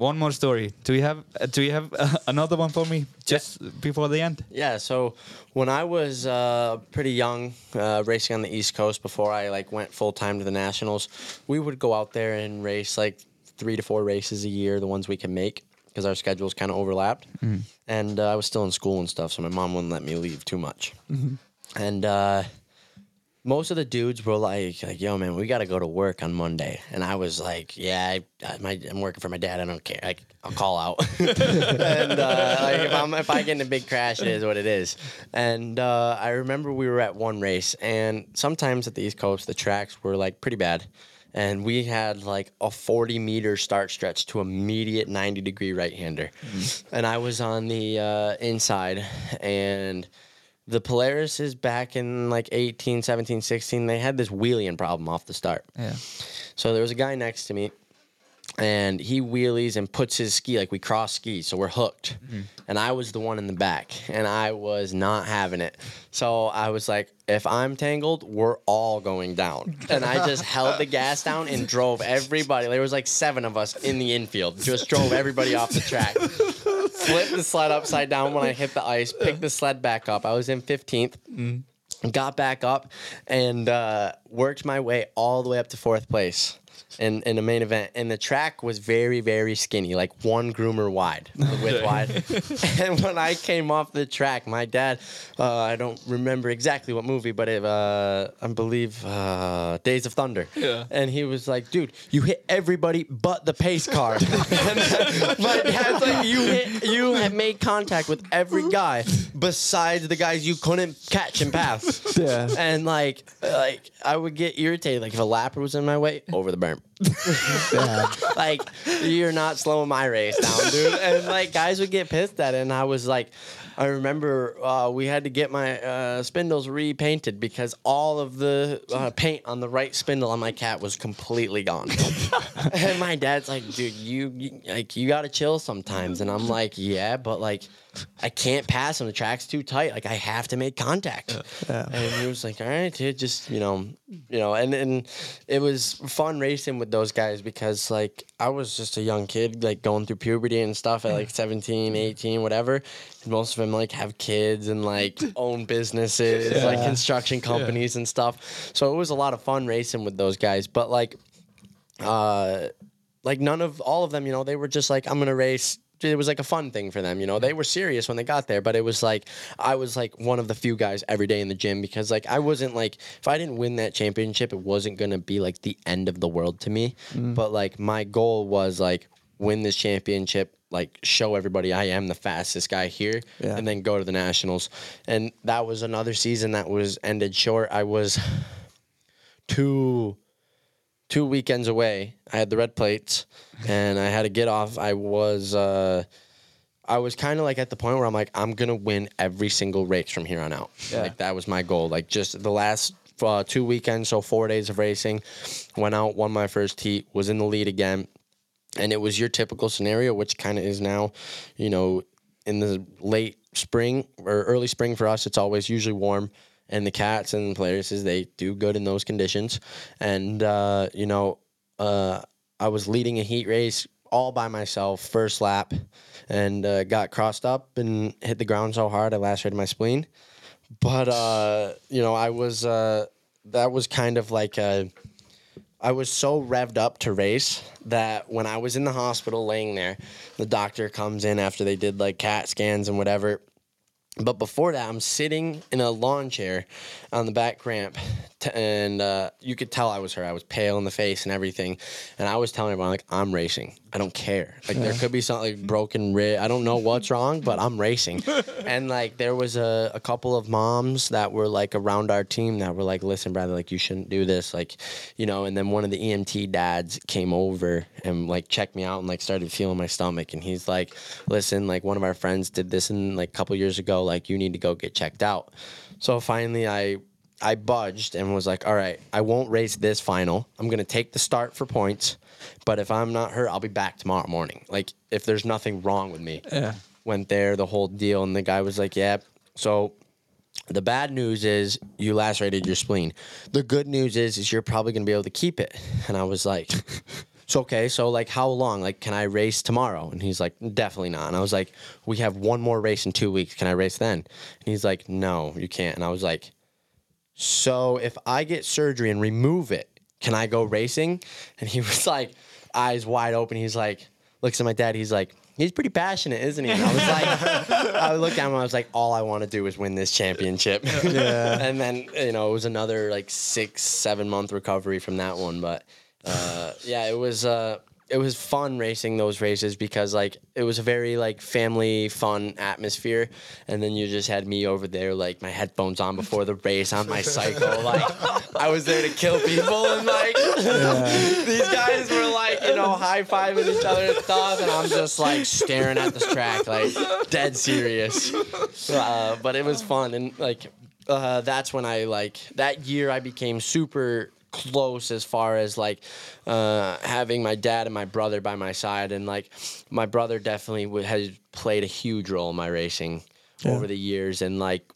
[SPEAKER 2] one more story Do you have, uh, do you have uh, another one for me Just before the end?
[SPEAKER 3] Yeah, so when I was uh, pretty young, uh, racing on the East Coast before I like went full time to the nationals, we would go out there and race like three to four races a year, the ones we can make, because our schedules kind of overlapped. And uh, I was still in school and stuff, so my mom wouldn't let me leave too much. And uh, most of the dudes were like, like, yo, man, we got to go to work on Monday. And I was like, yeah, I, I, my, I'm working for my dad. I don't care. I, I'll call out. and uh, like, if, I'm, if I get in a big crash, it is what it is. And uh, I remember we were at one race, and sometimes at the East Coast, the tracks were like pretty bad. And we had like a 40 meter start stretch to immediate 90 degree right hander. And I was on the uh, inside, and the Polaris is back in like 18, 17, 16. They had this wheeling problem off the start.
[SPEAKER 2] Yeah.
[SPEAKER 3] So there was a guy next to me, and he wheelies and puts his ski like we cross skis, so we're hooked. Mm-hmm. And I was the one in the back, and I was not having it. So I was like, if I'm tangled, we're all going down. And I just held the gas down and drove everybody. There was like seven of us in the infield. Just drove everybody off the track. Flipped the sled upside down when I hit the ice. Picked the sled back up. I was in 15th got back up and uh, worked my way all the way up to fourth place in, in the main event. And the track was very, very skinny, like one groomer wide, the width wide. and when I came off the track, my dad, uh, I don't remember exactly what movie, but it, uh, I believe uh, Days of Thunder.
[SPEAKER 2] Yeah.
[SPEAKER 3] And he was like, dude, you hit everybody but the pace car. and my dad's like, you hit, you have made contact with every guy besides the guys you couldn't catch and pass.
[SPEAKER 1] Yeah.
[SPEAKER 3] And like, like I would get irritated. Like if a lapper was in my way, over the berm. like you're not slowing my race down, dude. And like guys would get pissed at it, and I was like. I remember uh, we had to get my uh, spindles repainted because all of the uh, paint on the right spindle on my cat was completely gone. and my dad's like, "Dude, you, you like you gotta chill sometimes." And I'm like, "Yeah, but like I can't pass him. The track's too tight. Like I have to make contact." And he was like, "All right, dude, just you know, you know." And and it was fun racing with those guys because like I was just a young kid, like going through puberty and stuff at like 17, 18, whatever. And most of them like have kids and like own businesses, like construction companies and stuff. So it was a lot of fun racing with those guys. But like uh like none of all of them you know they were just like i'm gonna race it was like a fun thing for them you know? They were serious when they got there but it was like i was like one of the few guys every day in the gym because like i wasn't like if i didn't win that championship it wasn't gonna be like the end of the world to me. Mm. But like my goal was like win this championship like show everybody i am the fastest guy here
[SPEAKER 1] Yeah.
[SPEAKER 3] and then go to the nationals. And that was another season that was ended short. I was two two weekends away. I had the red plates, and I had to get off. I was uh, I was kind of like at the point where I'm like, I'm gonna win every single race from here on out.
[SPEAKER 1] Yeah.
[SPEAKER 3] Like that was my goal. Like just the last uh, two weekends, so four days of racing, went out, won my first heat, was in the lead again, and it was your typical scenario, which kind of is now, you know, in the late spring or early spring for us, it's always usually warm. And the cats and the players, they do good in those conditions. And, uh, you know, uh, I was leading a heat race all by myself, first lap, and uh, got crossed up and hit the ground so hard I lacerated my spleen. But, uh, you know, I was, uh, that was kind of like a, I was so revved up to race that when I was in the hospital laying there, the doctor comes in after they did like CAT scans and whatever. But before that, I'm sitting in a lawn chair on the back ramp, t- and uh, you could tell I was her. I was pale in the face and everything, and I was telling everyone like, "I'm racing. I don't care. Like there could be something like broken rib. I don't know what's wrong, but I'm racing." and like there was a, a couple of moms that were like around our team that were like, "Listen, brother, like you shouldn't do this." Like, you know. And then one of the EMT dads came over and like checked me out and like started feeling my stomach, and he's like, "Listen, like one of our friends did this in like a couple years ago. Like you need to go get checked out." So finally, I I budged and was like, "All right, I won't race this final. I'm gonna take the start for points, but if I'm not hurt, I'll be back tomorrow morning. Like if there's nothing wrong with me."
[SPEAKER 1] Yeah.
[SPEAKER 3] Went there, the whole deal, and the guy was like, "Yeah." So the bad news is you lacerated your spleen. The good news is is you're probably gonna be able to keep it. And I was like, so okay, so like how long? Like, can I race tomorrow? And he's like, definitely not. And I was like, we have one more race in two weeks. Can I race then? And he's like, no, you can't. And I was like, so if I get surgery and remove it, can I go racing? And he was like, eyes wide open. He's like, looks at my dad. He's like, he's pretty passionate, isn't he? And I was like, I looked at him. I was like, all I want to do is win this championship.
[SPEAKER 1] Yeah.
[SPEAKER 3] and then you know it was another like six, seven month recovery from that one. But uh, yeah, it was. Uh, it was fun racing those races because like it was a very like family fun atmosphere. And then you just had me over there like my headphones on before the race on my cycle. Like I was there to kill people and like these guys were like you know high-fiving each other and stuff. And I'm just like staring at this track like dead serious. Uh, but it was fun. And like uh, that's when I like that year I became super close as far as like uh, having my dad and my brother by my side. And like my brother definitely w- has played a huge role in my racing over the years. And like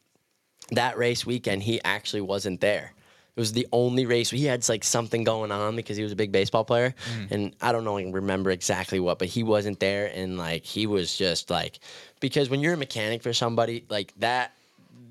[SPEAKER 3] that race weekend he actually wasn't there. It was the only race. He had like something going on because he was a big baseball player. And i don't know remember exactly what but he wasn't there. And like he was just like because when you're a mechanic for somebody like that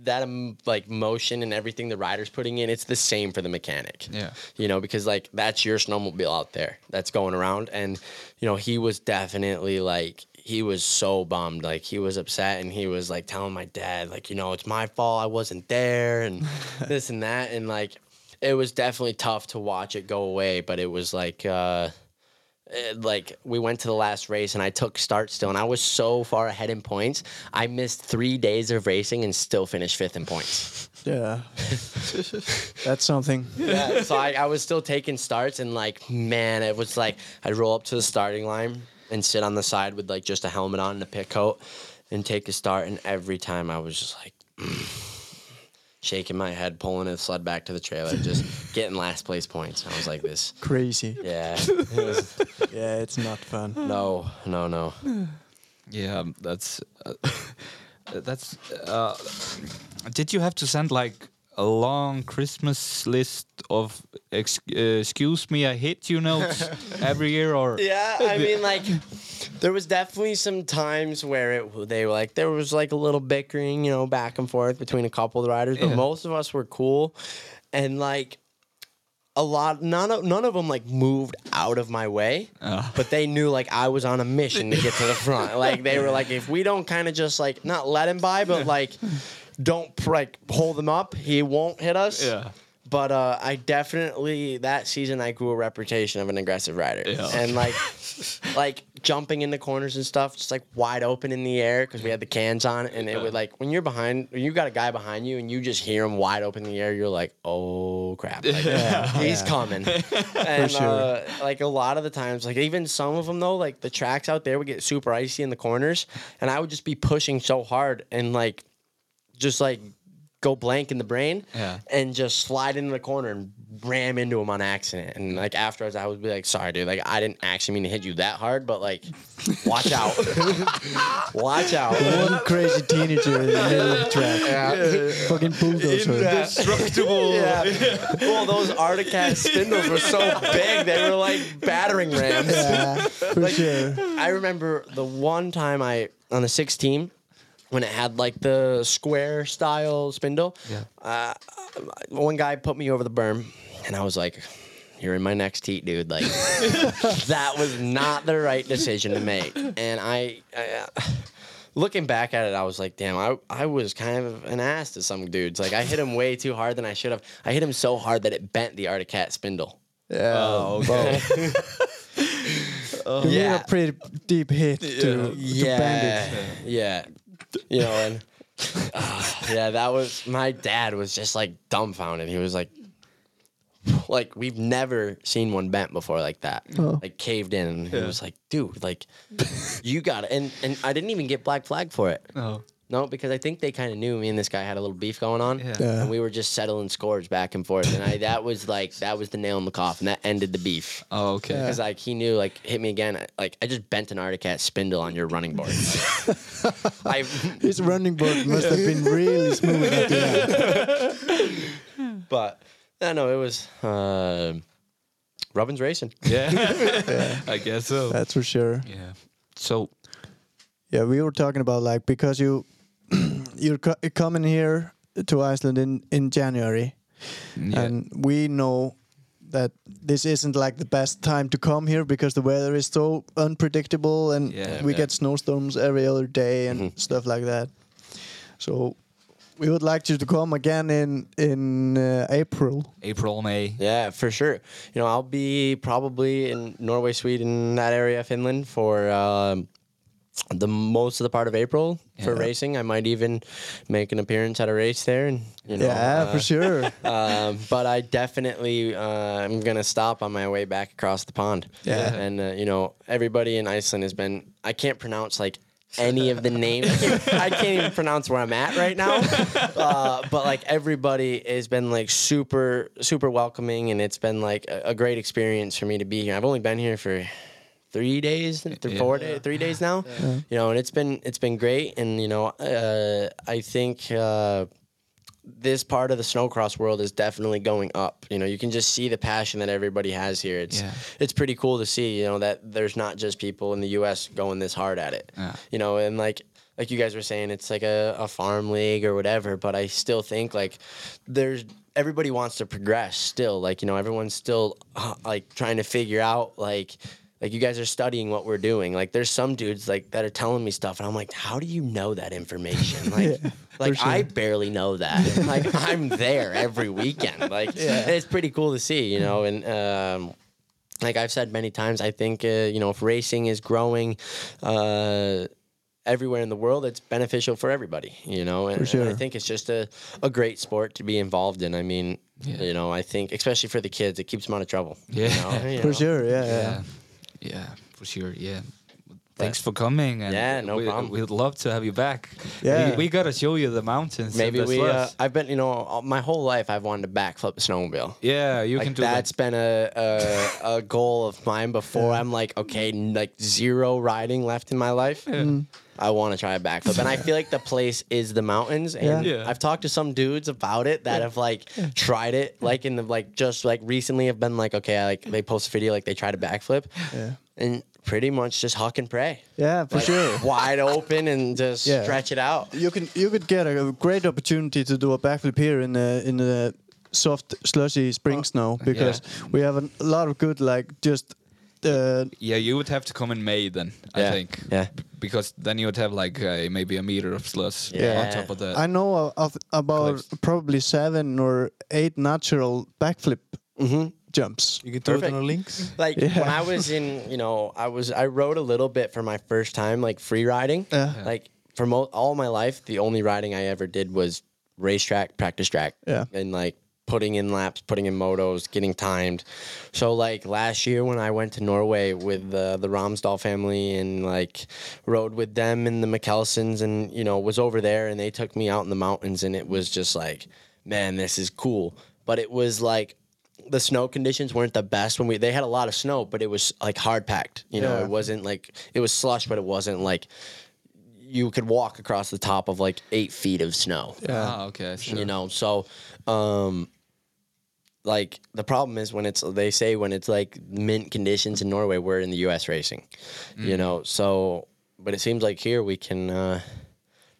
[SPEAKER 3] that um, like motion and everything the rider's putting in it's the same for the mechanic.
[SPEAKER 2] Yeah.
[SPEAKER 3] you know because like that's your snowmobile out there that's going around. And you know he was definitely like he was so bummed. Like he was upset and he was like telling my dad like you know it's my fault. I wasn't there and this and that. And like it was definitely tough to watch it go away but it was like uh Uh, like we went to the last race and I took start still and I was so far ahead in points. I missed three days of racing and still finished fifth in points.
[SPEAKER 1] Yeah. That's something.
[SPEAKER 3] yeah, so I, I was still taking starts and like man, it was like I'd roll up to the starting line and sit on the side with like just a helmet on and a pit coat and take a start and every time I was just like shaking my head, pulling the sled back to the trailer, just getting last place points. I was like this.
[SPEAKER 1] Crazy.
[SPEAKER 3] Yeah. It was,
[SPEAKER 1] Yeah, it's not fun.
[SPEAKER 3] no, no, no.
[SPEAKER 2] Yeah, um, that's uh, that's. Uh, did you have to send like a long Christmas list of ex- uh, "Excuse me, I hit you" notes every year, or
[SPEAKER 3] Yeah, I mean, like, there was definitely some times where it they were like there was like a little bickering, you know, back and forth between a couple of the riders, but
[SPEAKER 2] Yeah.
[SPEAKER 3] most of us were cool, and like a lot none of none of them like moved out of my way
[SPEAKER 2] Oh.
[SPEAKER 3] but they knew like i was on a mission to get to the front like they were like if we don't kind of just like not let him by but like don't like hold him up he won't hit us
[SPEAKER 2] Yeah.
[SPEAKER 3] But uh, I definitely that season I grew a reputation of an aggressive rider,
[SPEAKER 2] Yeah.
[SPEAKER 3] and like, like jumping into corners and stuff, just like wide open in the air because we had the cans on, and it would like when you're behind, when you got a guy behind you and you just hear him wide open in the air, you're like, oh crap, like, he's coming, and
[SPEAKER 1] sure.
[SPEAKER 3] uh, like a lot of the times, like even some of them though, like the tracks out there would get super icy in the corners, and I would just be pushing so hard and like, just like go blank in the brain
[SPEAKER 2] Yeah.
[SPEAKER 3] and just slide into the corner and ram into him on accident. And like afterwards, I would be like, "Sorry, dude. Like I didn't actually mean to hit you that hard, but like, watch out, watch out."
[SPEAKER 1] One crazy teenager in the middle of the track. Fucking bulldozer.
[SPEAKER 2] Indestructible.
[SPEAKER 3] Yeah. well, those Arctic Cat spindles were so big; they were like battering rams.
[SPEAKER 1] Yeah, for sure.
[SPEAKER 3] I remember the one time I on the 16 when it had like the square style spindle.
[SPEAKER 2] Yeah.
[SPEAKER 3] Uh, one guy put me over the berm, and I was like, "You're in my next heat, dude." Like that was not the right decision to make, and I. I uh, Looking back at it, I was like, damn, I, I was kind of an ass to some dudes. Like, I hit him way too hard than I should have. I hit him so hard that it bent the Arctic Cat spindle.
[SPEAKER 1] Yeah.
[SPEAKER 2] Oh, okay.
[SPEAKER 1] You
[SPEAKER 3] Yeah.
[SPEAKER 1] a pretty deep hit to, to
[SPEAKER 3] yeah,
[SPEAKER 1] bend it.
[SPEAKER 3] yeah, you know, and uh, yeah, that was my dad was just like dumbfounded. He was like, like we've never seen one bent before like that,
[SPEAKER 1] Oh.
[SPEAKER 3] like caved in. And he was like, dude, like you got it, and and I didn't even get black flag for it.
[SPEAKER 2] Oh.
[SPEAKER 3] No, because I think they kind of knew me and this guy had a little beef going on,
[SPEAKER 2] Yeah.
[SPEAKER 1] Yeah.
[SPEAKER 3] and we were just settling scores back and forth. And I that was like that was the nail in the coffin. That ended the beef.
[SPEAKER 2] Oh, okay.
[SPEAKER 3] Because like he knew like hit me again. I- Like I just bent an Arctic Cat spindle on your running board. I
[SPEAKER 1] His running board must have been really smooth at the end.
[SPEAKER 3] but no no it was uh, Robin's racing.
[SPEAKER 2] Yeah. I guess so.
[SPEAKER 1] That's for sure.
[SPEAKER 2] yeah. So
[SPEAKER 1] Yeah, we were talking about like because you you're co- coming here to Iceland in in January,
[SPEAKER 2] yeah.
[SPEAKER 1] and we know that this isn't like the best time to come here because the weather is so unpredictable and
[SPEAKER 2] Yeah.
[SPEAKER 1] we
[SPEAKER 3] Yeah.
[SPEAKER 1] get snowstorms every other day and
[SPEAKER 3] Mm-hmm.
[SPEAKER 1] stuff like that. So we would like you to come again in in uh, April.
[SPEAKER 2] April, May.
[SPEAKER 3] Yeah, for sure. You know, I'll be probably in Norway, Sweden, that area, of Finland for um, the most of the part of April for racing. I might even make an appearance at a race there, and you know,
[SPEAKER 1] yeah,
[SPEAKER 3] uh,
[SPEAKER 1] for sure.
[SPEAKER 3] um, but I definitely uh, am gonna stop on my way back across the pond.
[SPEAKER 1] Yeah.
[SPEAKER 3] and uh, you know, everybody in Iceland has been. I can't pronounce like any of the names. I can't, I can't even pronounce where I'm at right now. Uh, but like everybody has been like super super welcoming, and it's been like a, a great experience for me to be here. I've only been here for three days, th-
[SPEAKER 2] Yeah.
[SPEAKER 3] four days, three days now. You know, and it's been it's been great, and you know, uh, I think. Uh, this part of the snowcross world is definitely going up. You know, you can just see the passion that everybody has here. It's
[SPEAKER 2] Yeah.
[SPEAKER 3] it's pretty cool to see. You know that there's not just people in the U.S. going this hard at it.
[SPEAKER 2] Yeah.
[SPEAKER 3] You know, and like like you guys were saying, it's like a, a farm league or whatever. But I still think like there's everybody wants to progress still. Like you know, everyone's still uh, like trying to figure out like like you guys are studying what we're doing. Like there's some dudes like that are telling me stuff, and I'm like, how do you know that information? Like, like
[SPEAKER 1] sure.
[SPEAKER 3] I barely know that. like I'm there every weekend. Like it's pretty cool to see, you know. And um, like I've said many times, I think uh, you know if racing is growing. Uh, everywhere in the world it's beneficial for everybody you know and,
[SPEAKER 1] For
[SPEAKER 3] and i think it's just a, a great sport to be involved in i mean you know i think especially for the kids it keeps them out of trouble you
[SPEAKER 2] Yeah.
[SPEAKER 3] know, you
[SPEAKER 1] For
[SPEAKER 3] know.
[SPEAKER 1] sure, yeah, yeah.
[SPEAKER 2] Yeah, yeah, for sure. Yeah. Thanks for coming. And
[SPEAKER 3] Yeah, no
[SPEAKER 2] we,
[SPEAKER 3] problem.
[SPEAKER 2] We'd love to have you back.
[SPEAKER 1] Yeah.
[SPEAKER 2] we, we gotta show you the mountains.
[SPEAKER 3] Maybe we. Uh. I've been, you know, my whole life I've wanted to backflip a snowmobile.
[SPEAKER 2] yeah, you
[SPEAKER 3] Like
[SPEAKER 2] can do
[SPEAKER 3] that's
[SPEAKER 2] That's
[SPEAKER 3] been a, a a goal of mine before. I'm like, okay, like zero riding left in my life. I want to try a backflip, and I feel like the place is the mountains. And
[SPEAKER 1] Yeah.
[SPEAKER 2] Yeah.
[SPEAKER 3] I've talked to some dudes about it that have like tried it, like in the like just like recently have been like, okay, I, like they post a video like they tried a backflip,
[SPEAKER 1] Yeah.
[SPEAKER 3] and pretty much just huck and pray,
[SPEAKER 1] Yeah, for
[SPEAKER 3] Like,
[SPEAKER 1] sure.
[SPEAKER 3] wide open and just
[SPEAKER 1] Yeah.
[SPEAKER 3] stretch it out.
[SPEAKER 1] You can you could get a great opportunity to do a backflip here in the in the soft slushy spring oh. snow because we have a, a lot of good like just uh,
[SPEAKER 2] Yeah, you would have to come in May then. I think.
[SPEAKER 3] yeah.
[SPEAKER 2] B- Because then you would have like uh, maybe a meter of slush
[SPEAKER 3] Yeah.
[SPEAKER 2] on top of that.
[SPEAKER 1] I know of, of about
[SPEAKER 2] Cliffs.
[SPEAKER 1] probably seven or eight natural backflip
[SPEAKER 3] Mm-hmm.
[SPEAKER 1] jumps.
[SPEAKER 4] You can do it
[SPEAKER 3] Perfect.
[SPEAKER 4] on our Lynx.
[SPEAKER 3] Like
[SPEAKER 1] Yeah.
[SPEAKER 3] when I was in, you know, I was I rode a little bit for my first time, like free riding.
[SPEAKER 1] Yeah.
[SPEAKER 3] Like for mo- all my life, the only riding I ever did was racetrack, practice track.
[SPEAKER 1] Yeah.
[SPEAKER 3] And like putting in laps, putting in motos, getting timed. So like last year when I went to Norway with the the Ramsdal family and like rode with them and the McKelsons and you know was over there and they took me out in the mountains and it was just like, man, this is cool. But it was like the snow conditions weren't the best when we they had a lot of snow, but it was like hard packed. You know,
[SPEAKER 1] Yeah.
[SPEAKER 3] it wasn't like it was slush, but it wasn't like you could walk across the top of like eight feet of snow.
[SPEAKER 2] Ah, okay. I see.
[SPEAKER 3] You know, so um like the problem is when it's they say when it's like mint conditions in Norway, we're in the US racing.
[SPEAKER 2] Mm.
[SPEAKER 3] You know, so but it seems like here we can uh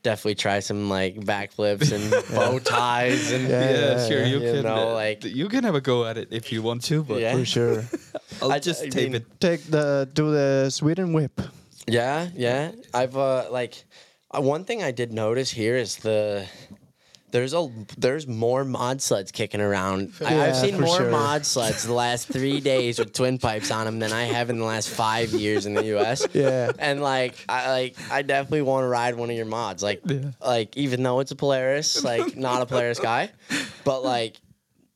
[SPEAKER 3] definitely try some like backflips and bow ties and
[SPEAKER 1] Yeah,
[SPEAKER 2] Yeah,
[SPEAKER 1] yeah,
[SPEAKER 2] sure. You,
[SPEAKER 3] You
[SPEAKER 2] can.
[SPEAKER 3] know,
[SPEAKER 2] uh,
[SPEAKER 3] like-
[SPEAKER 2] you can have a go at it if you want to, but
[SPEAKER 3] Yeah.
[SPEAKER 1] For sure.
[SPEAKER 2] I'll
[SPEAKER 3] I-
[SPEAKER 2] just
[SPEAKER 3] I
[SPEAKER 2] tape
[SPEAKER 3] mean-
[SPEAKER 2] it.
[SPEAKER 1] Take the do the Sweden whip.
[SPEAKER 3] Yeah, yeah. I've uh like uh, one thing I did notice here is the there's a there's more mod sleds kicking around. I, I've seen more
[SPEAKER 1] sure.
[SPEAKER 3] mod sleds the last three days with twin pipes on them than I have in the last five years in the U.S.
[SPEAKER 1] Yeah.
[SPEAKER 3] and like I like I definitely want to ride one of your mods. Like like even though it's a Polaris, like not a Polaris guy, but like.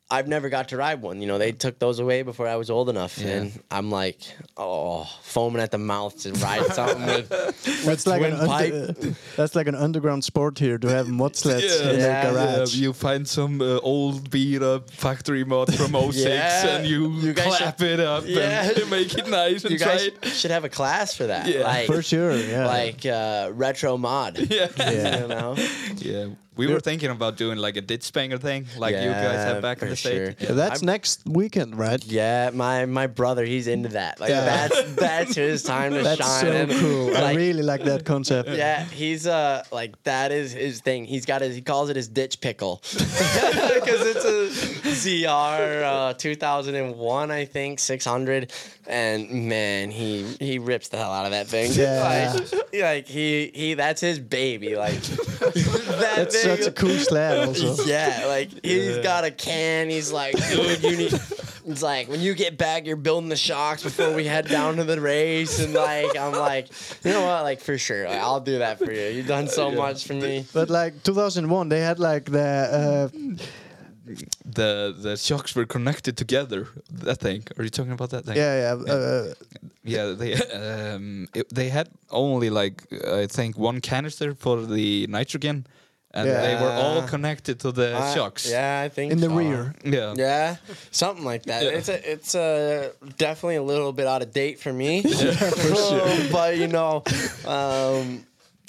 [SPEAKER 3] I've never got to ride one. You know, they took those away before I was old enough,
[SPEAKER 2] Yeah.
[SPEAKER 3] and I'm like, oh, foaming at the mouth to ride something with, with
[SPEAKER 1] That's like an
[SPEAKER 3] twin pipe.
[SPEAKER 1] under, that's like an underground sport here to have mod sleds
[SPEAKER 2] Yeah,
[SPEAKER 1] in
[SPEAKER 3] Yeah,
[SPEAKER 1] the
[SPEAKER 2] Yeah,
[SPEAKER 1] garage.
[SPEAKER 2] you find some uh, old beat up factory mod from 06
[SPEAKER 3] Yeah,
[SPEAKER 2] and you,
[SPEAKER 3] you guys
[SPEAKER 2] clap it up
[SPEAKER 3] Yeah.
[SPEAKER 2] and make it nice and
[SPEAKER 3] You guys
[SPEAKER 2] it.
[SPEAKER 3] should have a class for that.
[SPEAKER 2] Yeah.
[SPEAKER 3] like,
[SPEAKER 1] For sure, yeah.
[SPEAKER 3] Like uh, retro mod.
[SPEAKER 2] Yeah.
[SPEAKER 1] Yeah.
[SPEAKER 3] You know?
[SPEAKER 2] Yeah. We were thinking about doing like a ditch banger thing, like you guys have back in
[SPEAKER 3] for
[SPEAKER 2] the state.
[SPEAKER 3] sure.
[SPEAKER 1] Yeah, that's next weekend, right?
[SPEAKER 3] Yeah, my my brother, he's into that. Like
[SPEAKER 1] Yeah.
[SPEAKER 3] that's that's his time to
[SPEAKER 1] That's
[SPEAKER 3] shine.
[SPEAKER 1] so
[SPEAKER 3] and,
[SPEAKER 1] cool. I really like that concept.
[SPEAKER 3] Yeah, he's uh like that is his thing. He's got his he calls it his ditch pickle because it's a ZR uh, 2001, I think, 600, and man, he he rips the hell out of that thing.
[SPEAKER 1] Yeah.
[SPEAKER 3] like, like he he that's his baby. Like that
[SPEAKER 1] That's
[SPEAKER 3] thing-
[SPEAKER 1] such a cool sled, also.
[SPEAKER 3] yeah, like he's got a can. He's like, dude, you need. It's like when you get back, you're building the shocks before we head down to the race, and like I'm like, you know what, like for sure, like, I'll do that for you. You've done so much for me.
[SPEAKER 1] But like 2001, they had like the uh,
[SPEAKER 2] the the shocks were connected together. That thing. Are you talking about that thing?
[SPEAKER 1] yeah yeah uh,
[SPEAKER 2] Yeah, they um, it, they had only like I think one canister for the nitrogen, and they were all connected to the
[SPEAKER 3] I-
[SPEAKER 2] shocks.
[SPEAKER 3] yeah, I think
[SPEAKER 1] in the
[SPEAKER 3] so.
[SPEAKER 1] rear.
[SPEAKER 2] yeah,
[SPEAKER 3] Yeah, something like that.
[SPEAKER 2] Yeah.
[SPEAKER 3] It's a, it's a, definitely a little bit out of date for me. yeah, for sure. but you know, um,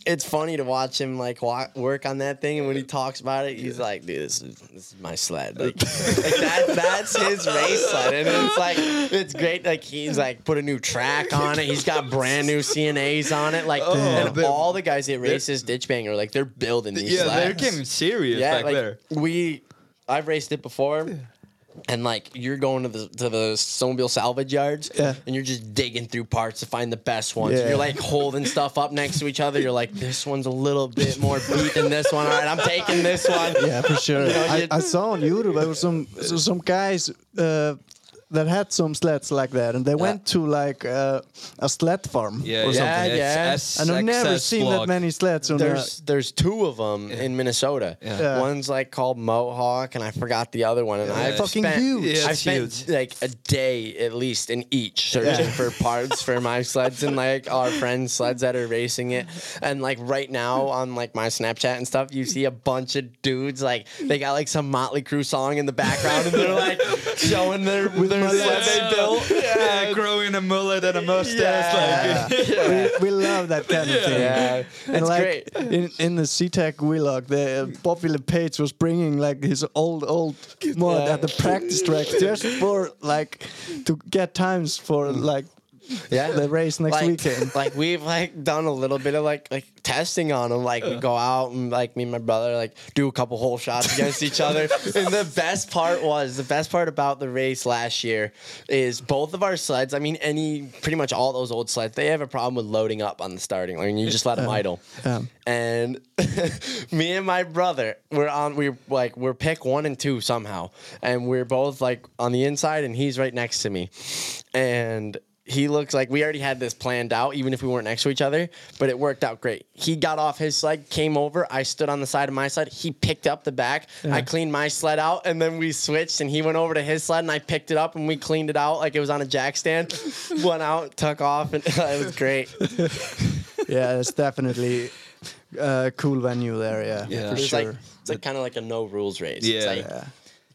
[SPEAKER 3] it's funny to watch him like wa- work on that thing, and when he talks about it, he's like, "Dude, this is this is my sled. Like, like that, that's his race sled." And it's like, it's great. Like he's like put a new track on it. He's got brand new CNAs on it. Like, oh. and
[SPEAKER 2] they're-
[SPEAKER 3] all the guys that races ditch banger, like they're building these.
[SPEAKER 2] yeah, they're getting serious back
[SPEAKER 3] like,
[SPEAKER 2] there.
[SPEAKER 3] We, I've raced it before. And like you're going to the to the snowmobile salvage yards,
[SPEAKER 1] Yeah.
[SPEAKER 3] and you're just digging through parts to find the best ones.
[SPEAKER 1] Yeah.
[SPEAKER 3] You're like holding stuff up next to each other. You're like, this one's a little bit more beat than this one. All right, I'm taking this one.
[SPEAKER 1] Yeah, for sure.
[SPEAKER 3] know,
[SPEAKER 1] I, I saw on YouTube there were some some guys uh, that had some sleds like that, and they went to like uh, a sled farm
[SPEAKER 2] Yeah,
[SPEAKER 1] or
[SPEAKER 2] yeah,
[SPEAKER 1] something.
[SPEAKER 3] yeah.
[SPEAKER 2] It's
[SPEAKER 1] And I've never seen
[SPEAKER 2] vlog.
[SPEAKER 1] that many sleds on
[SPEAKER 3] There's there's two of them in Minnesota.
[SPEAKER 2] Yeah.
[SPEAKER 1] Yeah.
[SPEAKER 3] One's like called Mohawk, and I forgot the other one. And I
[SPEAKER 1] Fucking
[SPEAKER 3] spent,
[SPEAKER 1] huge.
[SPEAKER 3] I
[SPEAKER 2] it's
[SPEAKER 3] spent
[SPEAKER 2] huge.
[SPEAKER 3] like a day at least in each searching for parts for my sleds and like our friends' sleds that are racing it. And like right now on like my Snapchat and stuff, you see a bunch of dudes like they got like some Motley Crue song in the background and they're like showing their their sled they built.
[SPEAKER 2] Yeah, growing a mullet and a mustache.
[SPEAKER 3] Yeah.
[SPEAKER 2] Like,
[SPEAKER 1] we, we love that kind of thing.
[SPEAKER 3] Yeah,
[SPEAKER 1] And
[SPEAKER 3] it's
[SPEAKER 1] like
[SPEAKER 3] great.
[SPEAKER 1] in in the SeaTac vlog, the uh, Bobby LePage was bringing like his old old mod
[SPEAKER 3] Yeah.
[SPEAKER 1] at the practice track just for like to get times for like
[SPEAKER 3] Yeah,
[SPEAKER 1] the race next
[SPEAKER 3] like,
[SPEAKER 1] weekend.
[SPEAKER 3] Like we've like done a little bit of like like testing on them. Like we go out and like me and my brother like do a couple whole shots against each other. And the best part was the best part about the race last year is both of our sleds. I mean, any pretty much all those old sleds, they have a problem with loading up on the starting line. You just let them idle.
[SPEAKER 1] yeah.
[SPEAKER 3] And me and my brother, we're on. We like we're pick one and two somehow, and we're both like on the inside, and he's right next to me, and. He looks like we already had this planned out, even if we weren't next to each other, but it worked out great. He got off his sled, came over. I stood on the side of my sled. He picked up the back. I cleaned my sled out, and then we switched. And he went over to his sled, and I picked it up, and we cleaned it out like it was on a jack stand. went out, took off, and it was great.
[SPEAKER 1] yeah, it's definitely a cool venue there. Yeah,
[SPEAKER 2] Yeah.
[SPEAKER 1] for
[SPEAKER 3] It's
[SPEAKER 1] sure.
[SPEAKER 3] like it's like kind of like a no rules race. It's like,
[SPEAKER 1] yeah.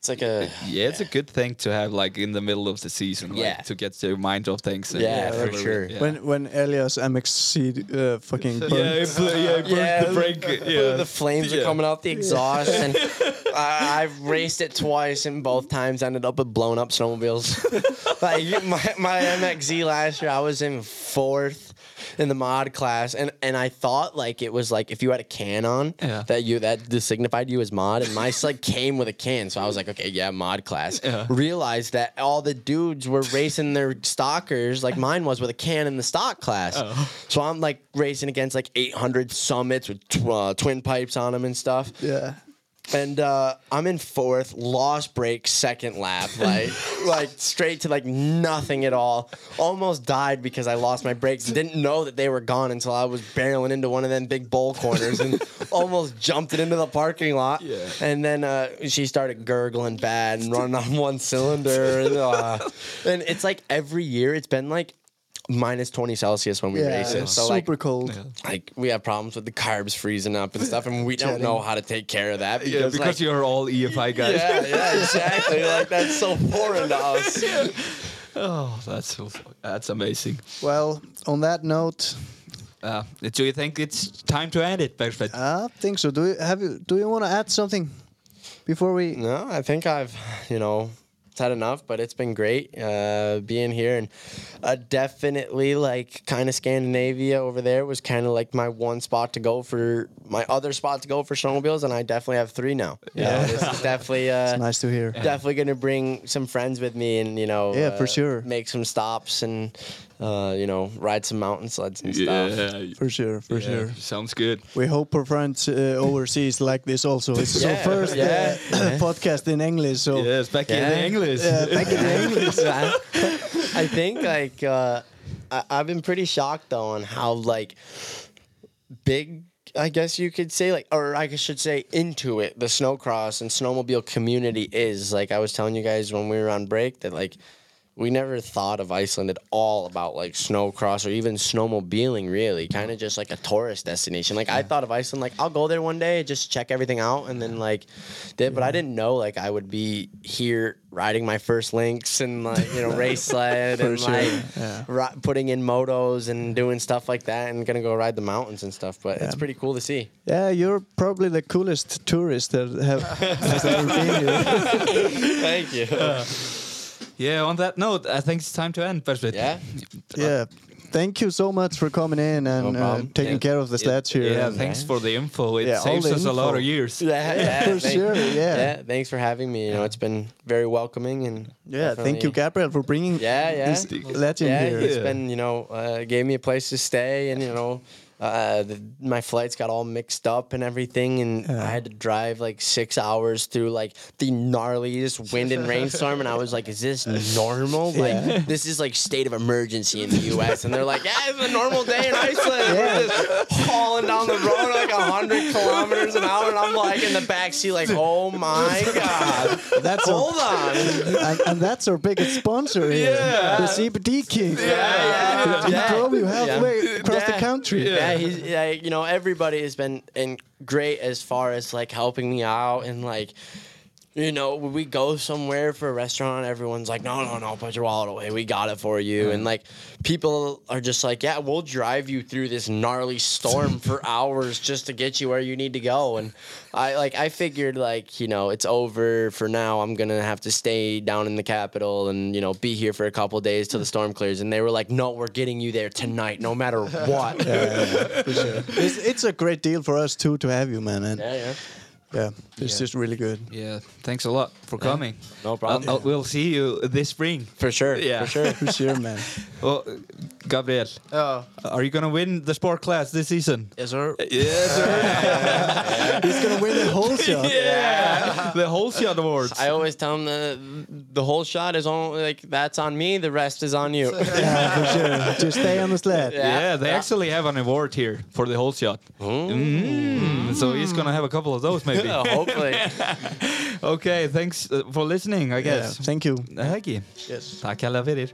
[SPEAKER 3] It's like a
[SPEAKER 2] yeah, it's a good thing to have like in the middle of the season, like,
[SPEAKER 3] Yeah.
[SPEAKER 2] to get your mind off things. and-
[SPEAKER 3] Yeah, for
[SPEAKER 2] really-
[SPEAKER 3] sure.
[SPEAKER 2] yeah.
[SPEAKER 1] When when Elias MXC uh, fucking burnt.
[SPEAKER 2] yeah, it bl- yeah, it burnt the brake. Yeah,
[SPEAKER 3] the flames are
[SPEAKER 2] Yeah.
[SPEAKER 3] coming out the exhaust, and I, I've raced it twice, and both times ended up with blown up snowmobiles. like you- my my MXZ last year, I was in fourth in the mod class, and and I thought like it was like if you had a can on
[SPEAKER 2] Yeah.
[SPEAKER 3] that you that signified you as mod, and my like came with a can, so I was like, okay, yeah, mod class.
[SPEAKER 2] Yeah.
[SPEAKER 3] Realized that all the dudes were racing their stalkers like mine was with a can in the stock class.
[SPEAKER 2] Oh.
[SPEAKER 3] So I'm like racing against like 800 summits with tw- uh, twin pipes on them and stuff.
[SPEAKER 1] Yeah.
[SPEAKER 3] And uh, I'm in fourth, lost break, second lap, like like straight to like nothing at all. Almost died because I lost my brakes. Didn't know that they were gone until I was barreling into one of them big bowl corners and almost jumped it into the parking lot.
[SPEAKER 2] Yeah.
[SPEAKER 3] And then uh, she started gurgling bad and running on one cylinder. And, uh, and it's like every year it's been like minus 20 Celsius when we
[SPEAKER 1] Yeah,
[SPEAKER 3] race it. So
[SPEAKER 1] super
[SPEAKER 3] like
[SPEAKER 1] cold.
[SPEAKER 3] like we have problems with the carbs freezing up and stuff, and we don't know how to take care of that because,
[SPEAKER 2] yeah, because
[SPEAKER 3] like,
[SPEAKER 2] you're all EFI guys.
[SPEAKER 3] yeah, yeah, exactly. like that's so foreign to us.
[SPEAKER 2] Oh, that's so, that's amazing.
[SPEAKER 1] Well, on that note,
[SPEAKER 2] Uh, do you think it's time to end it, Bergfred?
[SPEAKER 1] I think so. Do you have you? Do you want to add something before we?
[SPEAKER 3] No, I think I've you know had enough, but it's been great uh, being here and uh, definitely like kind of Scandinavia over there was kind of like my one spot to go for my other spot to go for snowmobiles, and I definitely have three now. You know, this is definitely uh,
[SPEAKER 1] It's nice to hear.
[SPEAKER 3] definitely going to bring some friends with me and you know
[SPEAKER 1] Yeah, for
[SPEAKER 3] uh,
[SPEAKER 1] sure.
[SPEAKER 3] make some stops and uh, you know ride some mountain sleds and stuff.
[SPEAKER 2] Yeah,
[SPEAKER 1] For sure, for
[SPEAKER 2] yeah,
[SPEAKER 1] sure.
[SPEAKER 2] Sounds good.
[SPEAKER 1] We hope our friends uh, overseas like this also. It's
[SPEAKER 3] Yeah,
[SPEAKER 1] our first
[SPEAKER 3] yeah,
[SPEAKER 1] uh, podcast in English, so
[SPEAKER 2] Yes, back in
[SPEAKER 3] Yeah.
[SPEAKER 2] the English.
[SPEAKER 1] back in the English.
[SPEAKER 3] I think like uh, I, I've been pretty shocked though on how like big I guess you could say like or I should say into it the snowcross and snowmobile community is like I was telling you guys when we were on break that like we never thought of Iceland at all about like snowcross or even snowmobiling really. Kind of just like a tourist destination. Like I thought of Iceland like I'll go there one day just check everything out and then like did but I didn't know like I would be here riding my first Lynx and like you know race sled and
[SPEAKER 1] sure,
[SPEAKER 3] like
[SPEAKER 1] yeah.
[SPEAKER 3] putting in motos and doing stuff like that and gonna go ride the mountains and stuff but it's pretty cool to see.
[SPEAKER 1] Yeah, you're probably the coolest tourist that have has ever been here.
[SPEAKER 3] thank you
[SPEAKER 2] Yeah, on that note, I think it's time to end, Bersvit.
[SPEAKER 3] yeah
[SPEAKER 1] Yeah. Thank you so much for coming in and
[SPEAKER 3] No
[SPEAKER 1] uh, taking
[SPEAKER 2] Yeah.
[SPEAKER 1] care of the sleds here.
[SPEAKER 2] Yeah,
[SPEAKER 1] and-
[SPEAKER 2] thanks for the info. It
[SPEAKER 1] Yeah,
[SPEAKER 2] saves
[SPEAKER 1] the
[SPEAKER 2] us a lot of years.
[SPEAKER 3] yeah, yeah
[SPEAKER 1] For sure, yeah.
[SPEAKER 3] yeah thanks for having me you know it's been very welcoming and
[SPEAKER 1] Yeah, thank you,
[SPEAKER 3] definitely-
[SPEAKER 1] Gabriel, for bringing
[SPEAKER 3] Yeah, yeah.
[SPEAKER 1] this legend
[SPEAKER 3] yeah,
[SPEAKER 1] here.
[SPEAKER 3] it's
[SPEAKER 2] Yeah.
[SPEAKER 3] been you know uh, gave me a place to stay, and you know, uh, the, my flights got all mixed up and everything, and I had to drive like six hours through like the gnarliest wind and rainstorm, and I was like, "Is this normal? Like this is like state of emergency in the U.S." And they're like, "Yeah, it's a normal day in Iceland. We're just hauling down the road like hundred kilometers an hour, and I'm like in the back seat, like, "Oh my god,
[SPEAKER 1] That's
[SPEAKER 3] hold on."
[SPEAKER 1] and, and that's our biggest sponsor here,
[SPEAKER 2] Yeah.
[SPEAKER 1] the CBD King.
[SPEAKER 3] yeah,
[SPEAKER 1] He
[SPEAKER 3] yeah.
[SPEAKER 1] drove you halfway across the
[SPEAKER 3] Yeah.
[SPEAKER 1] country.
[SPEAKER 3] Yeah, he's yeah, you know, everybody has been in great as far as like helping me out and like you know, when we go somewhere for a restaurant, everyone's like, no, no, no, put your wallet away. We got it for you. And mm-hmm. like, people are just like, yeah, we'll drive you through this gnarly storm for hours just to get you where you need to go. And I like, I figured like, you know, it's over for now. I'm going to have to stay down in the capital and, you know, be here for a couple days till the storm clears. And they were like, no, we're getting you there tonight, no matter what.
[SPEAKER 1] It's, it's a great deal for us too to have you, man. And
[SPEAKER 3] Yeah, yeah.
[SPEAKER 1] yeah, it's just really good.
[SPEAKER 2] Yeah, thanks a lot for coming.
[SPEAKER 3] No problem.
[SPEAKER 2] I'll, I'll, we'll see you this spring.
[SPEAKER 3] For sure.
[SPEAKER 2] Yeah.
[SPEAKER 3] For sure.
[SPEAKER 1] For sure, man.
[SPEAKER 2] Well, Gabriel,
[SPEAKER 4] Já,
[SPEAKER 2] are you gonna win the sport class this season?
[SPEAKER 4] yes sir.
[SPEAKER 2] Yes, sir.
[SPEAKER 1] He's gonna win the whole shot.
[SPEAKER 2] yeah, the whole shot awards.
[SPEAKER 3] I always tell them the the whole shot is on like that's on me. The rest is on you.
[SPEAKER 1] Yeah, for sure. Just stay on the sled.
[SPEAKER 3] Yeah.
[SPEAKER 2] yeah, they
[SPEAKER 3] Yeah.
[SPEAKER 2] actually have an award here for the whole shot. Mm, so he's gonna have a couple of those maybe.
[SPEAKER 3] Hopefully.
[SPEAKER 2] okay, ok, thanks uh, for listening I guess. Yeah.
[SPEAKER 1] thank you.
[SPEAKER 2] Það
[SPEAKER 1] er ekki,
[SPEAKER 2] takk hella fyrir.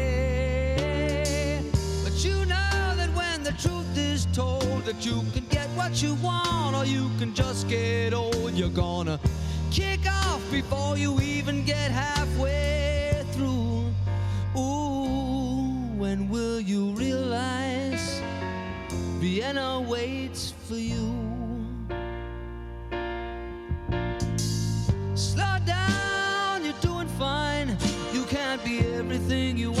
[SPEAKER 5] the truth is told that you can get what you want or you can just get old, you're gonna kick off before you even get halfway through. Ooh, when will you realize Vienna waits for you? Slow down, you're doing fine. You can't be everything you be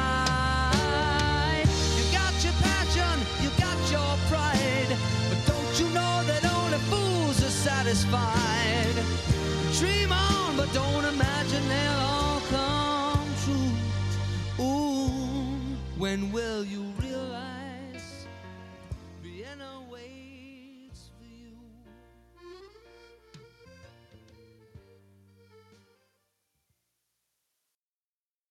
[SPEAKER 5] Satisfied. Dream on, but don't imagine they'll all come true. Ooh, when will you